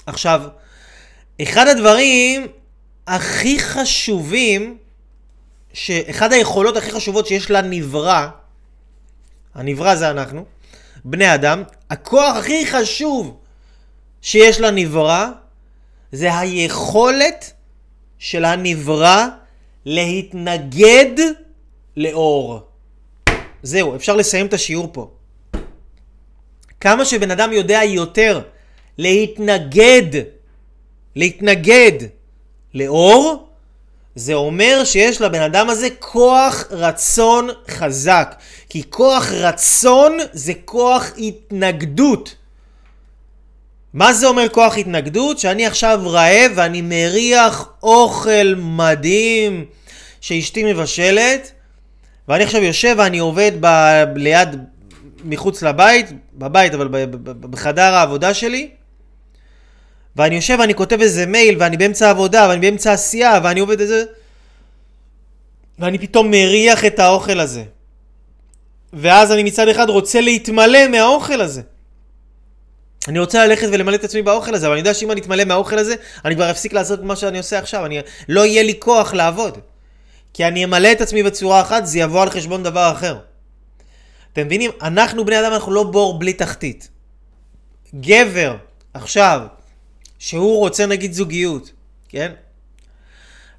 A: עכשיו, אחד הדברים הכי חשובים, שאחד היכולות הכי חשובות שיש לנברא, הנברא זה אנחנו, בני אדם, הכוח הכי חשוב שיש לנברא, זה היכולת של הנברא להתנגד לאור. זהו, אפשר לסיים את השיעור פה. כמה שבן אדם יודע יותר להתנגד, להתנגד לאור, זה אומר שיש לבן אדם הזה כוח רצון חזק. כי כוח רצון זה כוח התנגדות. מה זה אומר כוח התנגדות? שאני עכשיו רעב ואני מריח אוכל מדהים שאשתי מבשלת, ואני עכשיו יושב ואני עובד ב- ליד, מחוץ לבית, בבית, אבל בחדר העבודה שלי, ואני יושב ואני כותב איזה מייל, ואני באמצע העבודה, ואני באמצע עשייה, ואני עובד איזה... ואני פתאום מריח את האוכל הזה. ואז אני מצד אחד רוצה להתמלא מהאוכל הזה. אני רוצה ללכת ולמלא את עצמי באוכל הזה, אבל אני יודע שאם אני אתמלא מהאוכל הזה, אני כבר אפסיק לעשות מה שאני עושה עכשיו. אני... לא יהיה לי כוח לעבוד. כי אני אמלא את עצמי בצורה אחת, זה יבוא על חשבון דבר אחר. אתם מבינים? אנחנו בני אדם, אנחנו לא בור בלי תחתית. גבר, עכשיו, שהוא רוצה נגיד זוגיות, כן?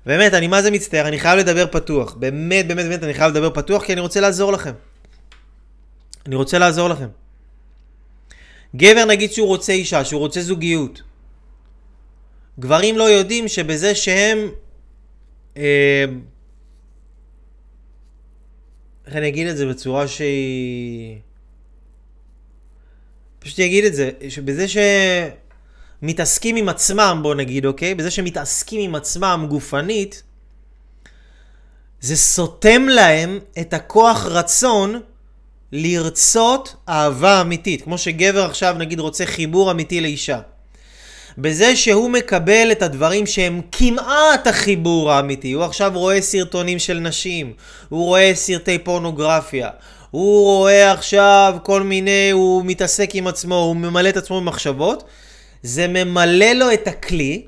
A: באמת, אני מה זה מצטער, אני חייב לדבר פתוח. באמת, באמת, באמת, אני חייב לדבר פתוח, כי אני רוצה לעזור לכם. אני רוצה לעזור לכם. גבר נגיד שהוא רוצה אישה, שהוא רוצה זוגיות. גברים לא יודעים שבזה שהם... אה, איך אני אגיד את זה בצורה שהיא... פשוט אגיד את זה, שבזה מתעסקים עם עצמם, בוא נגיד, אוקיי? בזה שמתעסקים עם עצמם גופנית, זה סותם להם את הכוח רצון לרצות אהבה אמיתית. כמו שגבר עכשיו נגיד רוצה חיבור אמיתי לאישה. בזה שהוא מקבל את הדברים שהם כמעט החיבור האמיתי. הוא עכשיו רואה סרטונים של נשים, הוא רואה סרטי פורנוגרפיה, הוא רואה עכשיו כל מיני, הוא מתעסק עם עצמו, הוא ממלא את עצמו במחשבות. זה ממלא לו את הכלי,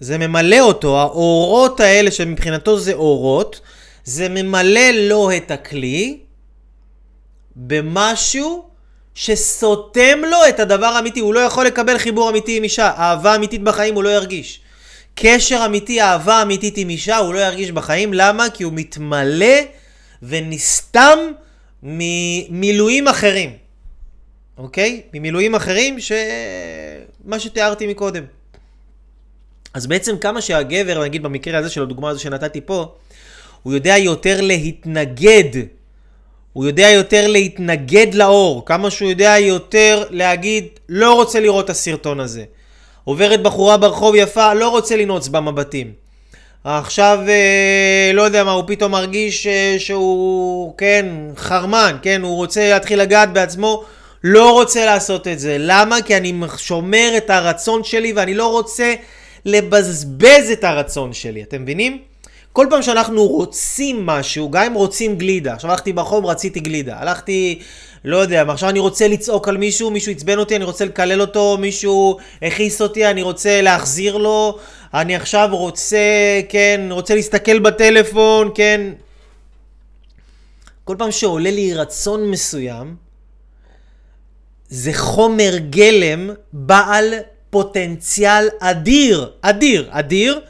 A: זה ממלא אותו, האורות האלה שמבחינתו זה אורות, זה ממלא לו את הכלי במשהו שסותם לו את הדבר האמיתי. הוא לא יכול לקבל חיבור אמיתי עם אישה. אהבה אמיתית בחיים הוא לא ירגיש. קשר אמיתי, אהבה אמיתית עם אישה הוא לא ירגיש בחיים. למה? כי הוא מתמלא ונסתם ממילואים אחרים. אוקיי? ממילואים אחרים ש... מה שתיארתי מקודם. אז בעצם כמה שהגבר, נגיד במקרה הזה של הדוגמה הזו שנתתי פה, הוא יודע יותר להתנגד, הוא יודע יותר להתנגד לאור, כמה שהוא יודע יותר להגיד, לא רוצה לראות את הסרטון הזה. עוברת בחורה ברחוב יפה, לא רוצה לנעוץ במבטים. עכשיו, אה, לא יודע מה, הוא פתאום מרגיש אה, שהוא, כן, חרמן, כן, הוא רוצה להתחיל לגעת בעצמו, לא רוצה לעשות את זה. למה? כי אני שומר את הרצון שלי ואני לא רוצה לבזבז את הרצון שלי, אתם מבינים? כל פעם שאנחנו רוצים משהו, גם אם רוצים גלידה, עכשיו הלכתי ברחוב, רציתי גלידה, הלכתי, לא יודע, עכשיו אני רוצה לצעוק על מישהו, מישהו עצבן אותי, אני רוצה לקלל אותו, מישהו הכעיס אותי, אני רוצה להחזיר לו, אני עכשיו רוצה, כן, רוצה להסתכל בטלפון, כן. כל פעם שעולה לי רצון מסוים, זה חומר גלם בעל פוטנציאל אדיר, אדיר, אדיר,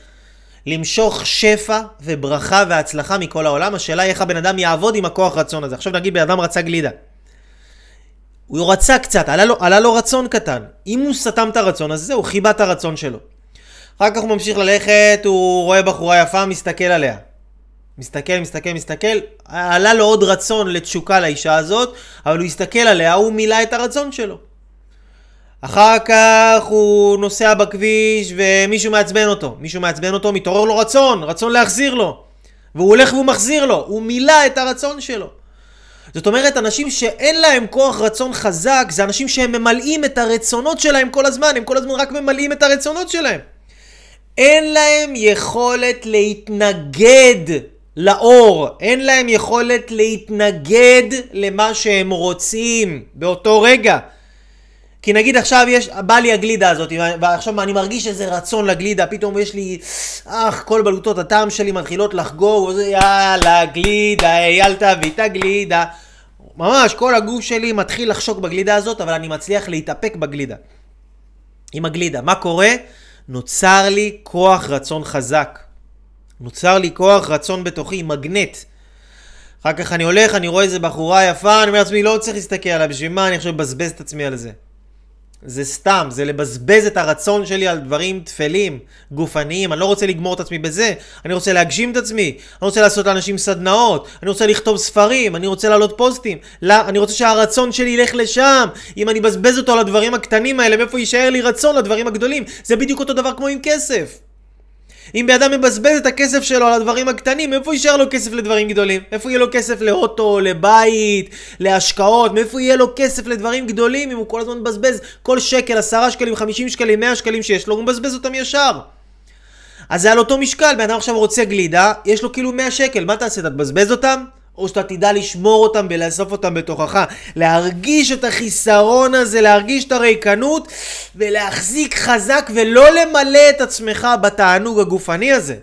A: למשוך שפע וברכה והצלחה מכל העולם. השאלה היא איך הבן אדם יעבוד עם הכוח רצון הזה. עכשיו נגיד בן אדם רצה גלידה. הוא רצה קצת, עלה לו, עלה לו רצון קטן. אם הוא סתם את הרצון, אז זהו, חיבה את הרצון שלו. אחר כך הוא ממשיך ללכת, הוא רואה בחורה יפה, מסתכל עליה. מסתכל, מסתכל, מסתכל, עלה לו עוד רצון לתשוקה לאישה הזאת, אבל הוא הסתכל עליה, הוא מילא את הרצון שלו. אחר כך הוא נוסע בכביש ומישהו מעצבן אותו. מישהו מעצבן אותו, מתעורר לו רצון, רצון להחזיר לו. והוא הולך והוא מחזיר לו, הוא מילא את הרצון שלו. זאת אומרת, אנשים שאין להם כוח רצון חזק, זה אנשים שהם ממלאים את הרצונות שלהם כל הזמן, הם כל הזמן רק ממלאים את הרצונות שלהם. אין להם יכולת להתנגד לאור, אין להם יכולת להתנגד למה שהם רוצים באותו רגע. כי נגיד עכשיו יש, בא לי הגלידה הזאת, ועכשיו אני מרגיש איזה רצון לגלידה, פתאום יש לי, אך, כל בלוטות הטעם שלי מתחילות לחגוג, יאללה, גלידה, אייל תביא את הגלידה. ממש, כל הגוף שלי מתחיל לחשוק בגלידה הזאת, אבל אני מצליח להתאפק בגלידה. עם הגלידה. מה קורה? נוצר לי כוח רצון חזק. נוצר לי כוח רצון בתוכי, מגנט. אחר כך אני הולך, אני רואה איזה בחורה יפה, אני אומר לעצמי, לא צריך להסתכל עליה, בשביל מה אני עכשיו מבזבז את עצמי על זה? זה סתם, זה לבזבז את הרצון שלי על דברים טפלים, גופניים, אני לא רוצה לגמור את עצמי בזה, אני רוצה להגשים את עצמי, אני רוצה לעשות לאנשים סדנאות, אני רוצה לכתוב ספרים, אני רוצה להעלות פוסטים, לא, אני רוצה שהרצון שלי ילך לשם, אם אני אבזבז אותו על הדברים הקטנים האלה, מאיפה יישאר לי רצון לדברים הגדולים? זה בדיוק אותו דבר כמו עם כסף. אם בן אדם מבזבז את הכסף שלו על הדברים הקטנים, איפה יישאר לו כסף לדברים גדולים? איפה יהיה לו כסף לאוטו, לבית, להשקעות? מאיפה יהיה לו כסף לדברים גדולים אם הוא כל הזמן מבזבז כל שקל, עשרה שקלים, חמישים שקלים, מאה שקלים שיש לו, הוא מבזבז אותם ישר. אז זה על אותו משקל, בן אדם עכשיו רוצה גלידה, יש לו כאילו 100 שקל, מה תעשה? אתה תבזבז אותם? או שאתה תדע לשמור אותם ולאסוף אותם בתוכך. להרגיש את החיסרון הזה, להרגיש את הריקנות, ולהחזיק חזק ולא למלא את עצמך בתענוג הגופני הזה.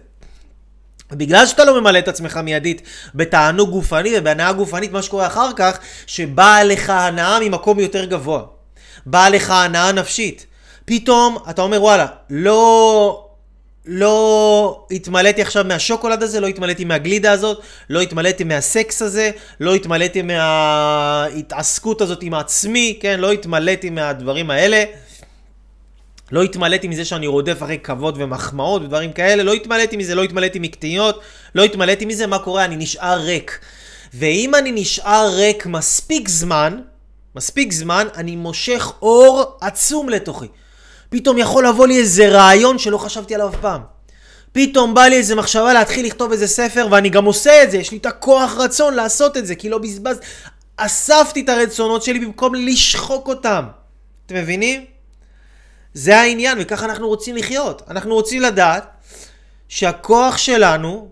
A: בגלל שאתה לא ממלא את עצמך מיידית בתענוג גופני ובהנאה גופנית, מה שקורה אחר כך, שבאה לך הנאה ממקום יותר גבוה. באה לך הנאה נפשית. פתאום אתה אומר וואלה, לא, לא התמלאתי עכשיו מהשוקולד הזה, לא התמלאתי מהגלידה הזאת, לא התמלאתי מהסקס הזה, לא התמלאתי מההתעסקות הזאת עם עצמי, כן? לא התמלאתי מהדברים האלה. לא התמלאתי מזה שאני רודף אחרי כבוד ומחמאות ודברים כאלה, לא התמלאתי מזה, לא התמלאתי מקטיניות, לא התמלאתי מזה, מה קורה? אני נשאר ריק. ואם אני נשאר ריק מספיק זמן, מספיק זמן, אני מושך אור עצום לתוכי. פתאום יכול לבוא לי איזה רעיון שלא חשבתי עליו אף פעם. פתאום בא לי איזה מחשבה להתחיל לכתוב איזה ספר, ואני גם עושה את זה, יש לי את הכוח רצון לעשות את זה, כי לא בזבז... אספתי את הרצונות שלי במקום לשחוק אותם. אתם מבינים? זה העניין, וככה אנחנו רוצים לחיות. אנחנו רוצים לדעת שהכוח שלנו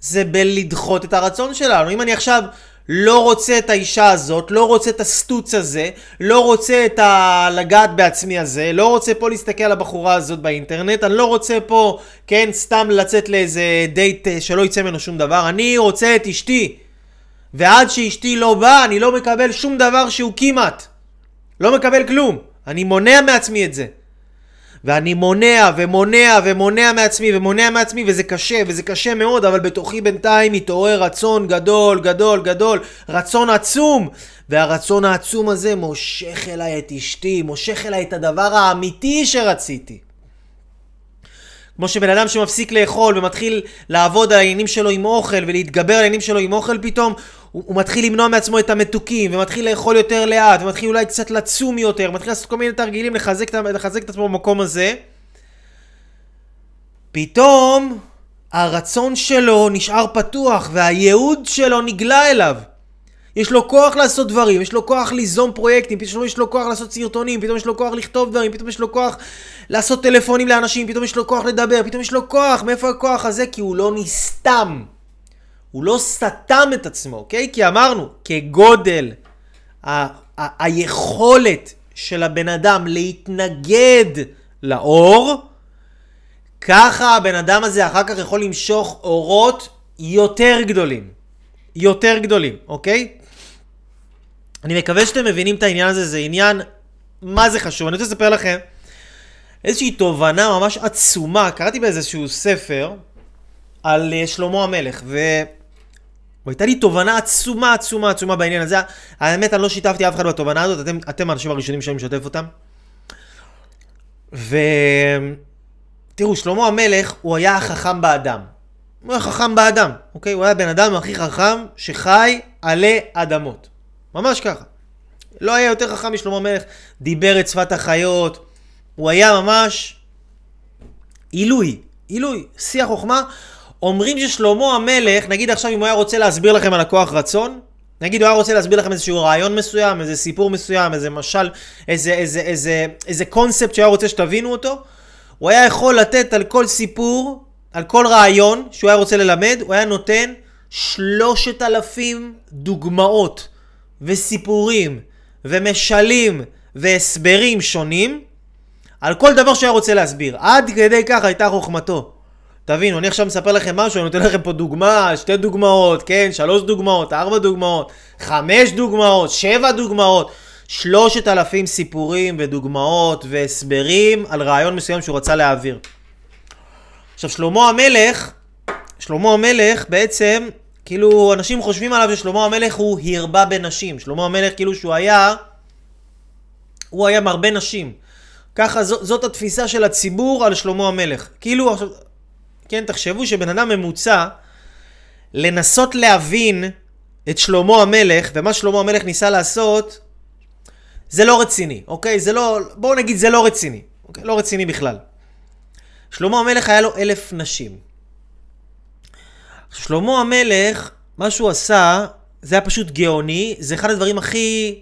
A: זה בלדחות את הרצון שלנו. אם אני עכשיו לא רוצה את האישה הזאת, לא רוצה את הסטוץ הזה, לא רוצה את הלגעת בעצמי הזה, לא רוצה פה להסתכל על הבחורה הזאת באינטרנט, אני לא רוצה פה, כן, סתם לצאת לאיזה דייט אה, שלא יצא ממנו שום דבר, אני רוצה את אשתי. ועד שאשתי לא באה, אני לא מקבל שום דבר שהוא כמעט. לא מקבל כלום. אני מונע מעצמי את זה. ואני מונע ומונע ומונע מעצמי ומונע מעצמי וזה קשה וזה קשה מאוד אבל בתוכי בינתיים מתעורר רצון גדול גדול גדול רצון עצום. והרצון העצום הזה מושך אליי את אשתי מושך אליי את הדבר האמיתי שרציתי. כמו שבן אדם שמפסיק לאכול ומתחיל לעבוד על העניינים שלו עם אוכל ולהתגבר על העניינים שלו עם אוכל פתאום הוא, הוא מתחיל למנוע מעצמו את המתוקים, ומתחיל לאכול יותר לאט, ומתחיל אולי קצת לצום יותר, מתחיל לעשות כל מיני תרגילים לחזק, לחזק את עצמו במקום הזה. פתאום הרצון שלו נשאר פתוח, והייעוד שלו נגלה אליו. יש לו כוח לעשות דברים, יש לו כוח ליזום פרויקטים, פתאום יש לו כוח לעשות סרטונים, פתאום יש לו כוח לכתוב דברים, פתאום יש לו כוח לעשות טלפונים לאנשים, פתאום יש לו כוח לדבר, פתאום יש לו כוח, מאיפה הכוח הזה? כי הוא לא נסתם. הוא לא סתם את עצמו, אוקיי? כי אמרנו, כגודל ה- ה- היכולת של הבן אדם להתנגד לאור, ככה הבן אדם הזה אחר כך יכול למשוך אורות יותר גדולים. יותר גדולים, אוקיי? אני מקווה שאתם מבינים את העניין הזה, זה עניין מה זה חשוב. אני רוצה לספר לכם איזושהי תובנה ממש עצומה, קראתי באיזשהו ספר על אה, שלמה המלך, ו... והייתה לי תובנה עצומה עצומה עצומה בעניין הזה. האמת, אני לא שיתפתי אף אחד בתובנה הזאת, אתם, אתם האנשים הראשונים שאני משתף אותם. ותראו, שלמה המלך, הוא היה החכם באדם. הוא היה חכם באדם, אוקיי? הוא היה בן אדם הכי חכם שחי עלי אדמות. ממש ככה. לא היה יותר חכם משלמה המלך, דיבר את שפת החיות, הוא היה ממש עילוי, עילוי, שיא החוכמה. אומרים ששלמה המלך, נגיד עכשיו אם הוא היה רוצה להסביר לכם על הכוח רצון, נגיד הוא היה רוצה להסביר לכם איזשהו רעיון מסוים, איזה סיפור מסוים, איזה משל, איזה, איזה, איזה, איזה קונספט שהוא היה רוצה שתבינו אותו, הוא היה יכול לתת על כל סיפור, על כל רעיון שהוא היה רוצה ללמד, הוא היה נותן שלושת אלפים דוגמאות וסיפורים ומשלים והסברים שונים על כל דבר שהוא היה רוצה להסביר. עד כדי כך הייתה חוכמתו. תבינו, אני עכשיו מספר לכם משהו, אני נותן לכם פה דוגמה, שתי דוגמאות, כן, שלוש דוגמאות, ארבע דוגמאות, חמש דוגמאות, שבע דוגמאות, שלושת אלפים סיפורים ודוגמאות והסברים על רעיון מסוים שהוא רצה להעביר. עכשיו, שלמה המלך, שלמה המלך בעצם, כאילו, אנשים חושבים עליו ששלמה המלך הוא הרבה בנשים. שלמה המלך, כאילו שהוא היה, הוא היה מרבה נשים. ככה, זאת, זאת התפיסה של הציבור על שלמה המלך. כאילו, עכשיו, כן, תחשבו שבן אדם ממוצע, לנסות להבין את שלמה המלך, ומה שלמה המלך ניסה לעשות, זה לא רציני, אוקיי? זה לא, בואו נגיד זה לא רציני, אוקיי? לא רציני בכלל. שלמה המלך היה לו אלף נשים. שלמה המלך, מה שהוא עשה, זה היה פשוט גאוני, זה אחד הדברים הכי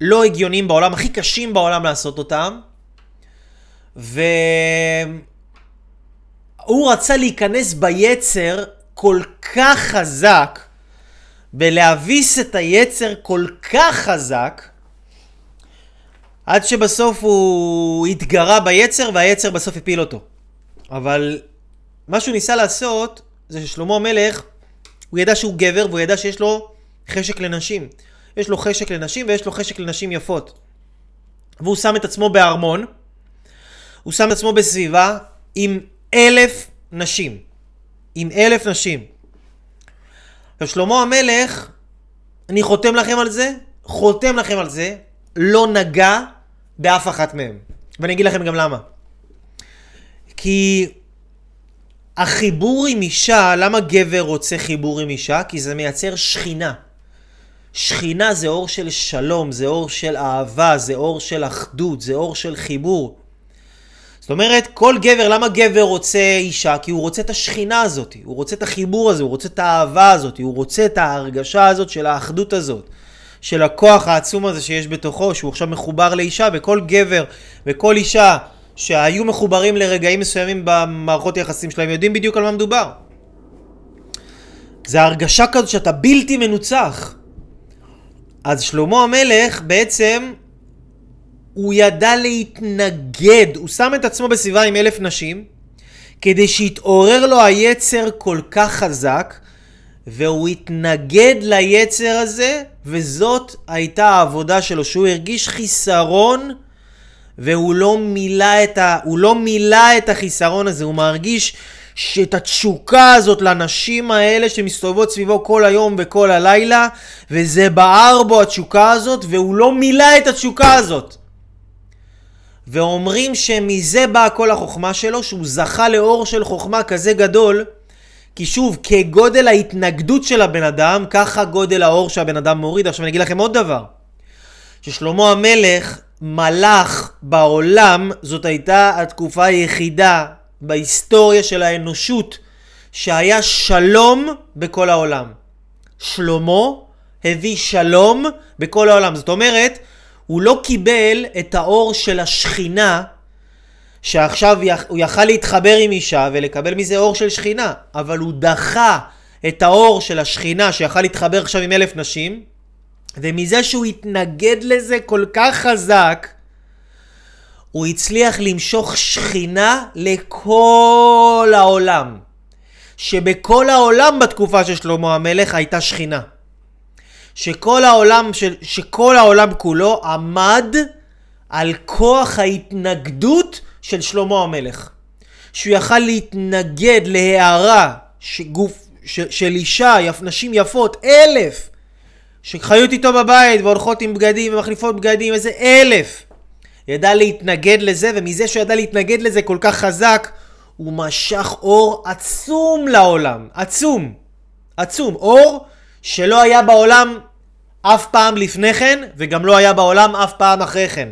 A: לא הגיוניים בעולם, הכי קשים בעולם לעשות אותם. ו... הוא רצה להיכנס ביצר כל כך חזק, ולהביס את היצר כל כך חזק, עד שבסוף הוא התגרה ביצר והיצר בסוף הפיל אותו. אבל מה שהוא ניסה לעשות זה ששלמה המלך, הוא ידע שהוא גבר והוא ידע שיש לו חשק לנשים. יש לו חשק לנשים ויש לו חשק לנשים יפות. והוא שם את עצמו בארמון, הוא שם את עצמו בסביבה עם אלף נשים. עם אלף נשים. עכשיו שלמה המלך, אני חותם לכם על זה, חותם לכם על זה, לא נגע באף אחת מהם. ואני אגיד לכם גם למה. כי החיבור עם אישה, למה גבר רוצה חיבור עם אישה? כי זה מייצר שכינה. שכינה זה אור של שלום, זה אור של אהבה, זה אור של אחדות, זה אור של חיבור. זאת אומרת, כל גבר, למה גבר רוצה אישה? כי הוא רוצה את השכינה הזאת, הוא רוצה את החיבור הזה, הוא רוצה את האהבה הזאת, הוא רוצה את ההרגשה הזאת של האחדות הזאת, של הכוח העצום הזה שיש בתוכו, שהוא עכשיו מחובר לאישה, וכל גבר וכל אישה שהיו מחוברים לרגעים מסוימים במערכות היחסים שלהם, יודעים בדיוק על מה מדובר. זה הרגשה כזאת שאתה בלתי מנוצח. אז שלמה המלך בעצם הוא ידע להתנגד, הוא שם את עצמו בסביבה עם אלף נשים, כדי שיתעורר לו היצר כל כך חזק, והוא התנגד ליצר הזה, וזאת הייתה העבודה שלו, שהוא הרגיש חיסרון, והוא לא מילא את, ה... לא מילא את החיסרון הזה, הוא מרגיש שאת התשוקה הזאת לנשים האלה שמסתובבות סביבו כל היום וכל הלילה, וזה בער בו התשוקה הזאת, והוא לא מילא את התשוקה הזאת. ואומרים שמזה באה כל החוכמה שלו, שהוא זכה לאור של חוכמה כזה גדול, כי שוב, כגודל ההתנגדות של הבן אדם, ככה גודל האור שהבן אדם מוריד. עכשיו אני אגיד לכם עוד דבר, ששלמה המלך מלך בעולם, זאת הייתה התקופה היחידה בהיסטוריה של האנושות שהיה שלום בכל העולם. שלמה הביא שלום בכל העולם. זאת אומרת, הוא לא קיבל את האור של השכינה, שעכשיו הוא יכל להתחבר עם אישה ולקבל מזה אור של שכינה, אבל הוא דחה את האור של השכינה שיכל להתחבר עכשיו עם אלף נשים, ומזה שהוא התנגד לזה כל כך חזק, הוא הצליח למשוך שכינה לכל העולם. שבכל העולם בתקופה של שלמה המלך הייתה שכינה. שכל העולם, ש, שכל העולם כולו עמד על כוח ההתנגדות של שלמה המלך. שהוא יכל להתנגד להערה שגוף, ש, של אישה, יפ, נשים יפות, אלף, שחיות איתו בבית והולכות עם בגדים ומחליפות בגדים, איזה אלף. ידע להתנגד לזה, ומזה שהוא ידע להתנגד לזה כל כך חזק, הוא משך אור עצום לעולם. עצום. עצום. אור שלא היה בעולם אף פעם לפני כן, וגם לא היה בעולם אף פעם אחרי כן.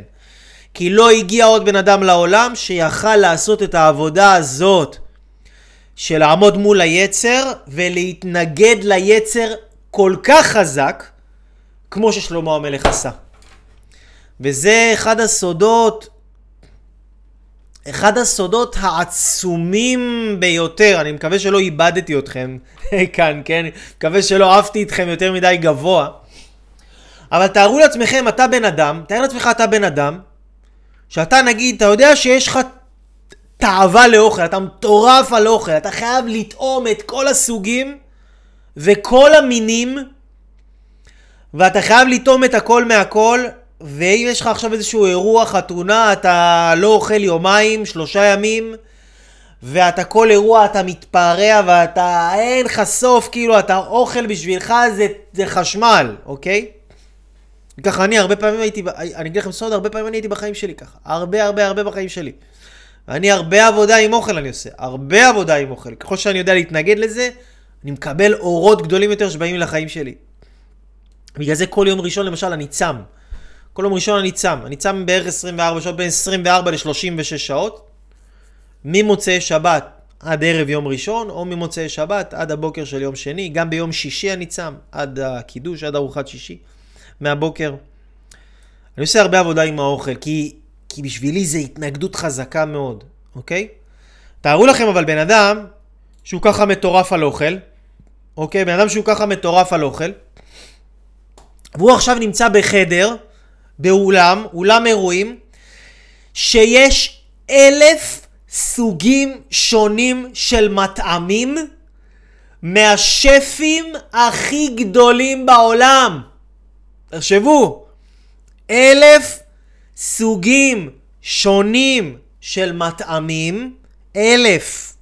A: כי לא הגיע עוד בן אדם לעולם שיכל לעשות את העבודה הזאת של לעמוד מול היצר ולהתנגד ליצר כל כך חזק כמו ששלמה המלך עשה. וזה אחד הסודות, אחד הסודות העצומים ביותר. אני מקווה שלא איבדתי אתכם *laughs* כאן, כן? מקווה שלא עפתי איתכם יותר מדי גבוה. אבל תארו לעצמכם, אתה בן אדם, תאר לעצמך אתה בן אדם, שאתה נגיד, אתה יודע שיש לך תאווה לאוכל, אתה מטורף על אוכל, אתה חייב לטעום את כל הסוגים וכל המינים, ואתה חייב לטעום את הכל מהכל, ואם יש לך עכשיו איזשהו אירוע, חתונה, אתה לא אוכל יומיים, שלושה ימים, ואתה כל אירוע אתה מתפרע ואתה אין לך סוף, כאילו אתה אוכל בשבילך זה, זה חשמל, אוקיי? ככה אני הרבה פעמים הייתי, אני אגיד לכם סוד, הרבה פעמים אני הייתי בחיים שלי ככה. הרבה הרבה הרבה בחיים שלי. אני הרבה עבודה עם אוכל אני עושה, הרבה עבודה עם אוכל. ככל שאני יודע להתנגד לזה, אני מקבל אורות גדולים יותר שבאים לחיים שלי. בגלל זה כל יום ראשון למשל אני צם. כל יום ראשון אני צם. אני צם בערך 24 שעות, בין 24 ל-36 שעות. ממוצאי שבת עד ערב יום ראשון, או ממוצאי שבת עד הבוקר של יום שני. גם ביום שישי אני צם, עד הקידוש, עד ארוחת שישי, מהבוקר. אני עושה הרבה עבודה עם האוכל, כי, כי בשבילי זה התנגדות חזקה מאוד, אוקיי? תארו לכם אבל בן אדם שהוא ככה מטורף על אוכל, אוקיי? בן אדם שהוא ככה מטורף על אוכל, והוא עכשיו נמצא בחדר, באולם, אולם אירועים, שיש אלף סוגים שונים של מטעמים מהשפים הכי גדולים בעולם. תחשבו, אלף סוגים שונים של מטעמים, אלף,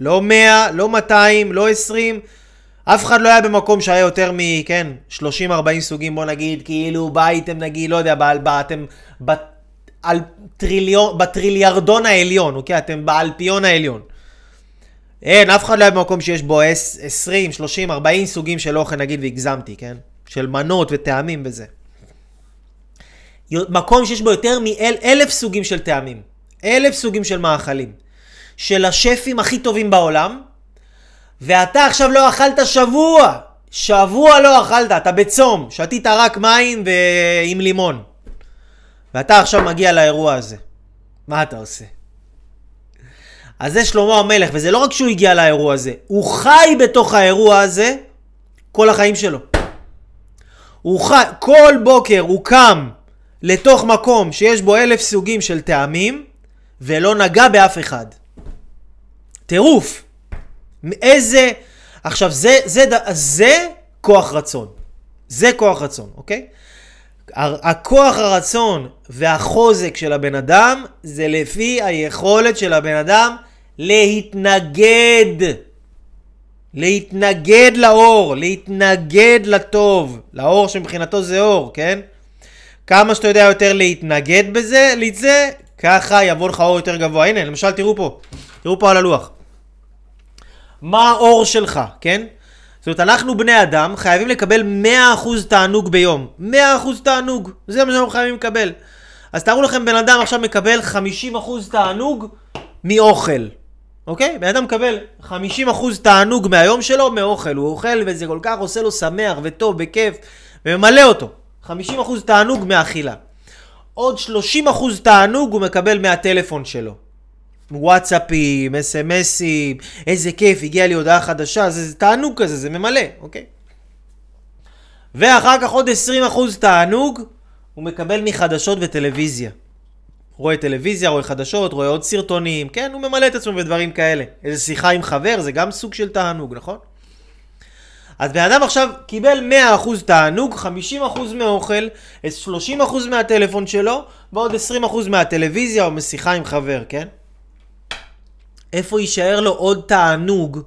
A: לא מאה, לא מאתיים, לא עשרים, אף אחד לא היה במקום שהיה יותר מ... כן, 30-40 סוגים, בוא נגיד, כאילו באייטם נגיד, לא יודע, אתם טריליון, בטריליארדון העליון, אוקיי? אתם באלפיון העליון. אין, אף אחד לא היה במקום שיש בו 20, 30, 40 סוגים של אוכל, נגיד, והגזמתי, כן? של מנות וטעמים וזה. מקום שיש בו יותר מאלף סוגים של טעמים, אלף סוגים של מאכלים, של השפים הכי טובים בעולם, ואתה עכשיו לא אכלת שבוע, שבוע לא אכלת, אתה בצום, שתית רק מים ועם לימון. ואתה עכשיו מגיע לאירוע הזה. מה אתה עושה? אז זה שלמה המלך, וזה לא רק שהוא הגיע לאירוע הזה, הוא חי בתוך האירוע הזה כל החיים שלו. הוא חי, כל בוקר הוא קם לתוך מקום שיש בו אלף סוגים של טעמים, ולא נגע באף אחד. טירוף. איזה... עכשיו, זה, זה, זה, זה כוח רצון. זה כוח רצון, אוקיי? הכוח הרצון והחוזק של הבן אדם זה לפי היכולת של הבן אדם להתנגד. להתנגד לאור, להתנגד לטוב, לאור שמבחינתו זה אור, כן? כמה שאתה יודע יותר להתנגד בזה, לזה, ככה יבוא לך אור יותר גבוה. הנה, למשל, תראו פה, תראו פה על הלוח. מה האור שלך, כן? זאת אומרת, אנחנו בני אדם חייבים לקבל 100% תענוג ביום. 100% תענוג, זה מה שאנחנו חייבים לקבל. אז תארו לכם, בן אדם עכשיו מקבל 50% תענוג מאוכל. אוקיי? בן אדם מקבל 50% תענוג מהיום שלו מאוכל. הוא אוכל וזה כל כך עושה לו שמח וטוב וכיף וממלא אותו. 50% תענוג מאכילה. עוד 30% תענוג הוא מקבל מהטלפון שלו. וואטסאפים, אס.אם.אסים, איזה כיף, הגיעה לי הודעה חדשה, זה, זה תענוג כזה, זה ממלא, אוקיי? ואחר כך עוד 20% תענוג הוא מקבל מחדשות וטלוויזיה. רואה טלוויזיה, רואה חדשות, רואה עוד סרטונים, כן, הוא ממלא את עצמו בדברים כאלה. איזה שיחה עם חבר, זה גם סוג של תענוג, נכון? אז בן אדם עכשיו קיבל 100% תענוג, 50% מאוכל, 30% מהטלפון שלו, ועוד 20% מהטלוויזיה או משיחה עם חבר, כן? איפה יישאר לו עוד תענוג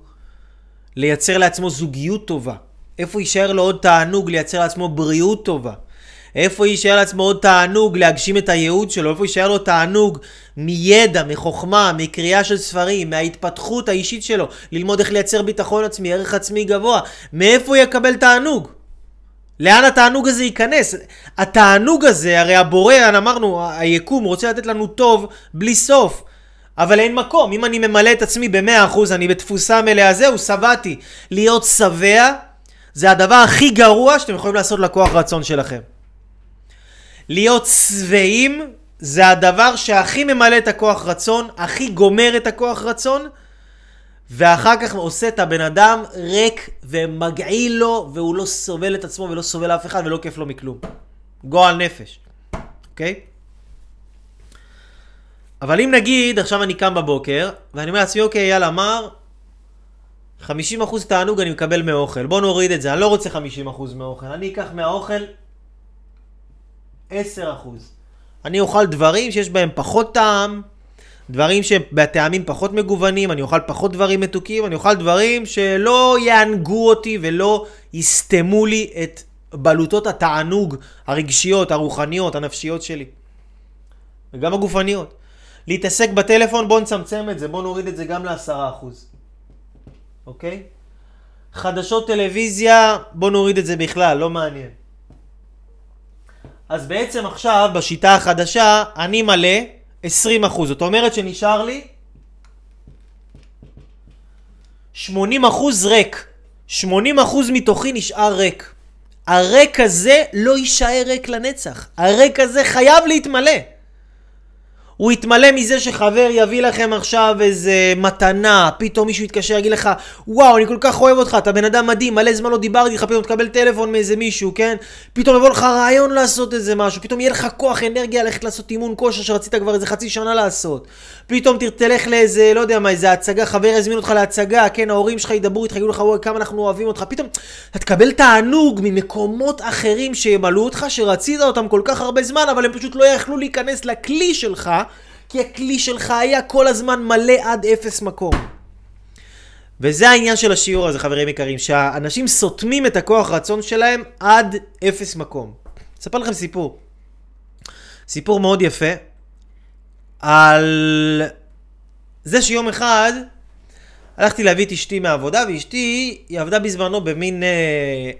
A: לייצר לעצמו זוגיות טובה? איפה יישאר לו עוד תענוג לייצר לעצמו בריאות טובה? איפה יישאר לעצמו עוד תענוג להגשים את הייעוד שלו? איפה יישאר לו תענוג מידע, מחוכמה, מקריאה של ספרים, מההתפתחות האישית שלו, ללמוד איך לייצר ביטחון עצמי, ערך עצמי גבוה? מאיפה הוא יקבל תענוג? לאן התענוג הזה ייכנס? התענוג הזה, הרי הבורא, אמרנו, היקום רוצה לתת לנו טוב בלי סוף. אבל אין מקום, אם אני ממלא את עצמי ב-100%, אני בתפוסה מלאה, זהו, שבעתי. להיות שבע זה הדבר הכי גרוע שאתם יכולים לעשות לכוח רצון שלכם. להיות שבעים זה הדבר שהכי ממלא את הכוח רצון, הכי גומר את הכוח רצון, ואחר כך עושה את הבן אדם ריק ומגעיל לו, והוא לא סובל את עצמו ולא סובל אף אחד ולא כיף לו מכלום. גועל נפש, אוקיי? Okay? אבל אם נגיד, עכשיו אני קם בבוקר, ואני אומר לעצמי, אוקיי, יאללה, מר, 50% תענוג אני מקבל מאוכל. בוא נוריד את זה, אני לא רוצה 50% מאוכל. אני אקח מהאוכל 10%. אני אוכל דברים שיש בהם פחות טעם, דברים שבטעמים פחות מגוונים, אני אוכל פחות דברים מתוקים, אני אוכל דברים שלא יענגו אותי ולא יסתמו לי את בלוטות התענוג הרגשיות, הרוחניות, הנפשיות שלי. וגם הגופניות. להתעסק בטלפון, בואו נצמצם את זה, בואו נוריד את זה גם לעשרה אחוז. אוקיי? חדשות טלוויזיה, בואו נוריד את זה בכלל, לא מעניין. אז בעצם עכשיו, בשיטה החדשה, אני מלא 20 אחוז. זאת אומרת שנשאר לי 80 אחוז ריק. 80 אחוז מתוכי נשאר ריק. הריק הזה לא יישאר ריק לנצח. הריק הזה חייב להתמלא. הוא יתמלא מזה שחבר יביא לכם עכשיו איזה מתנה, פתאום מישהו יתקשר יגיד לך, וואו, אני כל כך אוהב אותך, אתה בן אדם מדהים, מלא זמן לא דיברתי איתך, פתאום תקבל טלפון מאיזה מישהו, כן? פתאום יבוא לך רעיון לעשות איזה משהו, פתאום יהיה לך כוח, אנרגיה ללכת לעשות אימון כושר שרצית כבר איזה חצי שנה לעשות. פתאום תלך לאיזה, לא יודע מה, איזה הצגה, חבר יזמין אותך להצגה, כן, ההורים שלך ידברו איתך, יגידו לך, וואי, כמה אנחנו אוהבים אותך, פתאום אתה תקבל תענוג ממקומות אחרים שימלאו אותך, שרצית אותם כל כך הרבה זמן, אבל הם פשוט לא יכלו להיכנס לכלי שלך. כי הכלי שלך היה כל הזמן מלא עד אפס מקום. וזה העניין של השיעור הזה, חברים יקרים, שהאנשים סותמים את הכוח רצון שלהם עד אפס מקום. אספר לכם סיפור. סיפור מאוד יפה על זה שיום אחד הלכתי להביא את אשתי מהעבודה, ואשתי, היא עבדה בזמנו במין, אה,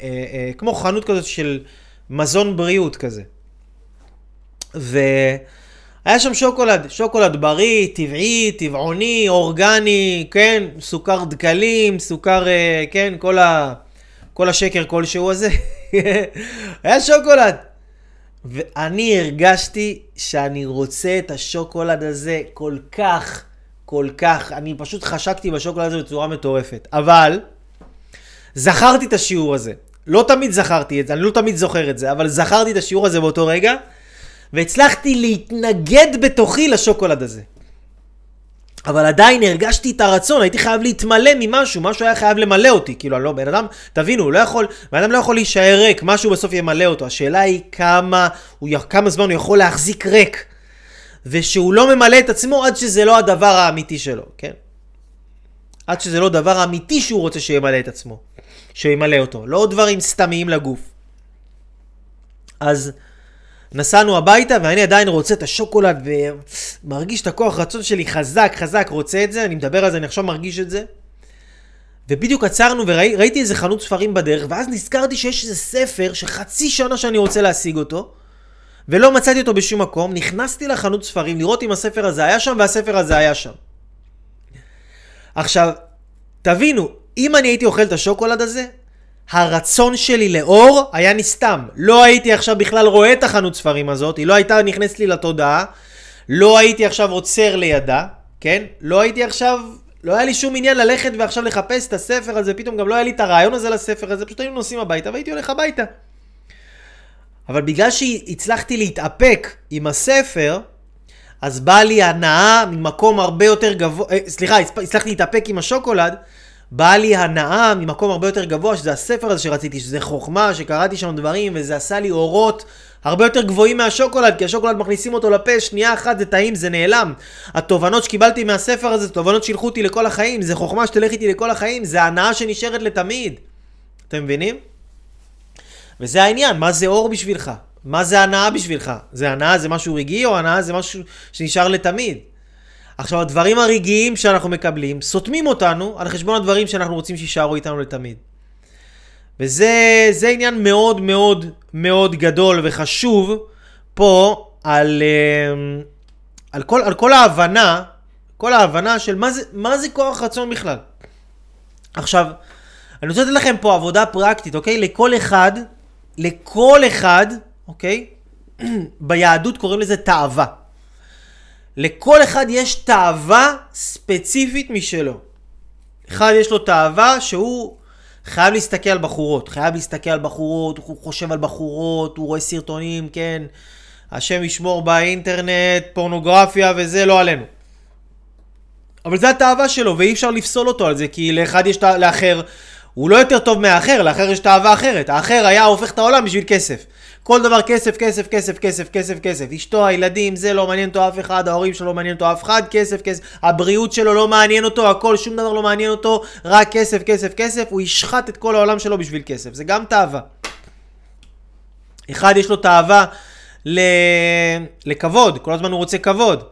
A: אה, אה, כמו חנות כזאת של מזון בריאות כזה. והיה שם שוקולד, שוקולד בריא, טבעי, טבעוני, אורגני, כן, סוכר דקלים, סוכר, אה, כן, כל, ה, כל השקר כלשהו הזה. *laughs* היה שוקולד. ואני הרגשתי שאני רוצה את השוקולד הזה כל כך, כל כך, אני פשוט חשקתי בשוקולד הזה בצורה מטורפת. אבל, זכרתי את השיעור הזה. לא תמיד זכרתי את זה, אני לא תמיד זוכר את זה, אבל זכרתי את השיעור הזה באותו רגע, והצלחתי להתנגד בתוכי לשוקולד הזה. אבל עדיין הרגשתי את הרצון, הייתי חייב להתמלא ממשהו, משהו היה חייב למלא אותי. כאילו, אני לא, בן אדם, תבינו, הוא לא יכול, בן אדם לא יכול להישאר ריק, משהו בסוף ימלא אותו. השאלה היא כמה, הוא, כמה זמן הוא יכול להחזיק ריק. ושהוא לא ממלא את עצמו עד שזה לא הדבר האמיתי שלו, כן? עד שזה לא הדבר האמיתי שהוא רוצה שימלא את עצמו. שימלא אותו. לא דברים סתמיים לגוף. אז נסענו הביתה ואני עדיין רוצה את השוקולד ומרגיש את הכוח רצון שלי חזק חזק רוצה את זה, אני מדבר על זה, אני עכשיו מרגיש את זה. ובדיוק עצרנו וראיתי איזה חנות ספרים בדרך ואז נזכרתי שיש איזה ספר שחצי שנה שאני רוצה להשיג אותו ולא מצאתי אותו בשום מקום, נכנסתי לחנות ספרים לראות אם הספר הזה היה שם והספר הזה היה שם. עכשיו, תבינו, אם אני הייתי אוכל את השוקולד הזה, הרצון שלי לאור היה נסתם. לא הייתי עכשיו בכלל רואה את החנות ספרים הזאת, היא לא הייתה נכנסת לי לתודעה, לא הייתי עכשיו עוצר לידה, כן? לא הייתי עכשיו, לא היה לי שום עניין ללכת ועכשיו לחפש את הספר הזה, פתאום גם לא היה לי את הרעיון הזה לספר הזה, פשוט היינו נוסעים הביתה והייתי הולך הביתה. אבל בגלל שהצלחתי להתאפק עם הספר, אז באה לי הנאה ממקום הרבה יותר גבוה, אה, סליחה, הצלחתי להתאפק עם השוקולד, באה לי הנאה ממקום הרבה יותר גבוה, שזה הספר הזה שרציתי, שזה חוכמה, שקראתי שם דברים, וזה עשה לי אורות הרבה יותר גבוהים מהשוקולד, כי השוקולד מכניסים אותו לפה, שנייה אחת זה טעים, זה נעלם. התובנות שקיבלתי מהספר הזה, תובנות שילכו אותי לכל החיים, זה חוכמה שתלך איתי לכל החיים, זה הנאה שנשארת לתמיד. אתם מבינים? וזה העניין, מה זה אור בשבילך? מה זה הנאה בשבילך? זה הנאה זה משהו רגעי, או הנאה זה משהו שנשאר לתמיד? עכשיו, הדברים הרגעיים שאנחנו מקבלים סותמים אותנו על חשבון הדברים שאנחנו רוצים שיישארו איתנו לתמיד. וזה עניין מאוד מאוד מאוד גדול וחשוב פה על, אמ, על, כל, על כל ההבנה, כל ההבנה של מה זה, מה זה כוח רצון בכלל. עכשיו, אני רוצה לתת לכם פה עבודה פרקטית, אוקיי? לכל אחד, לכל אחד, אוקיי? *clears throat* ביהדות קוראים לזה תאווה. לכל אחד יש תאווה ספציפית משלו. אחד יש לו תאווה שהוא חייב להסתכל על בחורות, חייב להסתכל על בחורות, הוא חושב על בחורות, הוא רואה סרטונים, כן, השם ישמור באינטרנט, פורנוגרפיה וזה לא עלינו. אבל זה התאווה שלו ואי אפשר לפסול אותו על זה כי לאחד יש, לאחר, הוא לא יותר טוב מהאחר, לאחר יש תאווה אחרת, האחר היה הופך את העולם בשביל כסף. כל דבר כסף, כסף, כסף, כסף, כסף, כסף. אשתו, הילדים, זה לא מעניין אותו אף אחד, ההורים שלו לא מעניין אותו אף אחד, כסף, כסף. הבריאות שלו לא מעניין אותו, הכל, שום דבר לא מעניין אותו, רק כסף, כסף, כסף. הוא ישחט את כל העולם שלו בשביל כסף. זה גם תאווה. אחד יש לו תאווה ל... לכבוד, כל הזמן הוא רוצה כבוד.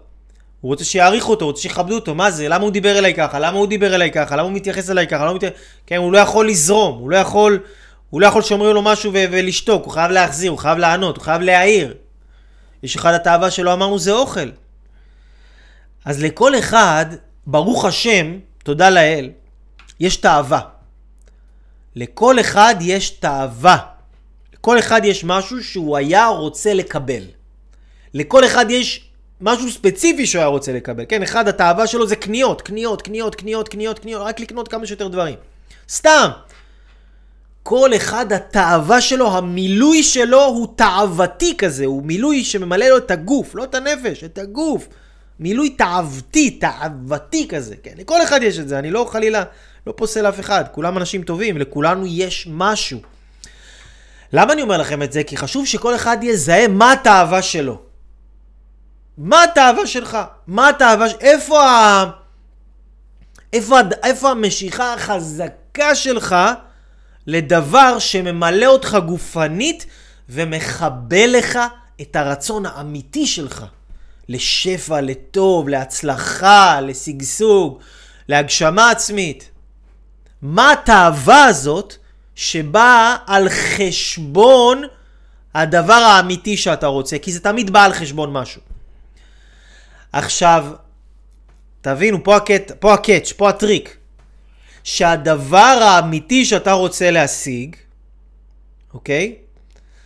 A: הוא רוצה שיעריכו אותו, הוא רוצה שיכבדו אותו, מה זה? למה הוא דיבר אליי ככה? למה הוא דיבר אליי ככה? למה הוא מתייחס אליי ככה? למה הוא מתייחס... כן, הוא לא יכול לזרום, הוא לא יכול... הוא לא יכול שאומרים לו משהו ו- ולשתוק, הוא חייב להחזיר, הוא חייב לענות, הוא חייב להעיר. יש אחד התאווה שלו אמרנו זה אוכל. אז לכל אחד, ברוך השם, תודה לאל, יש תאווה. לכל אחד יש תאווה. לכל אחד יש משהו שהוא היה רוצה לקבל. לכל אחד יש משהו ספציפי שהוא היה רוצה לקבל. כן, אחד התאווה שלו זה קניות, קניות, קניות, קניות, קניות, קניות, רק לקנות כמה שיותר דברים. סתם. כל אחד התאווה שלו, המילוי שלו הוא תאוותי כזה, הוא מילוי שממלא לו את הגוף, לא את הנפש, את הגוף. מילוי תאוותי, תאוותי כזה, כן? לכל אחד יש את זה, אני לא חלילה, לא פוסל אף אחד, כולם אנשים טובים, לכולנו יש משהו. למה אני אומר לכם את זה? כי חשוב שכל אחד יזהה מה התאווה שלו. מה התאווה שלך? מה התאווה, איפה ה... איפה, איפה המשיכה החזקה שלך לדבר שממלא אותך גופנית ומכבה לך את הרצון האמיתי שלך לשפע, לטוב, להצלחה, לשגשוג, להגשמה עצמית. מה התאווה הזאת שבאה על חשבון הדבר האמיתי שאתה רוצה? כי זה תמיד בא על חשבון משהו. עכשיו, תבינו, פה, הקט, פה הקאץ', פה הטריק. שהדבר האמיתי שאתה רוצה להשיג, אוקיי?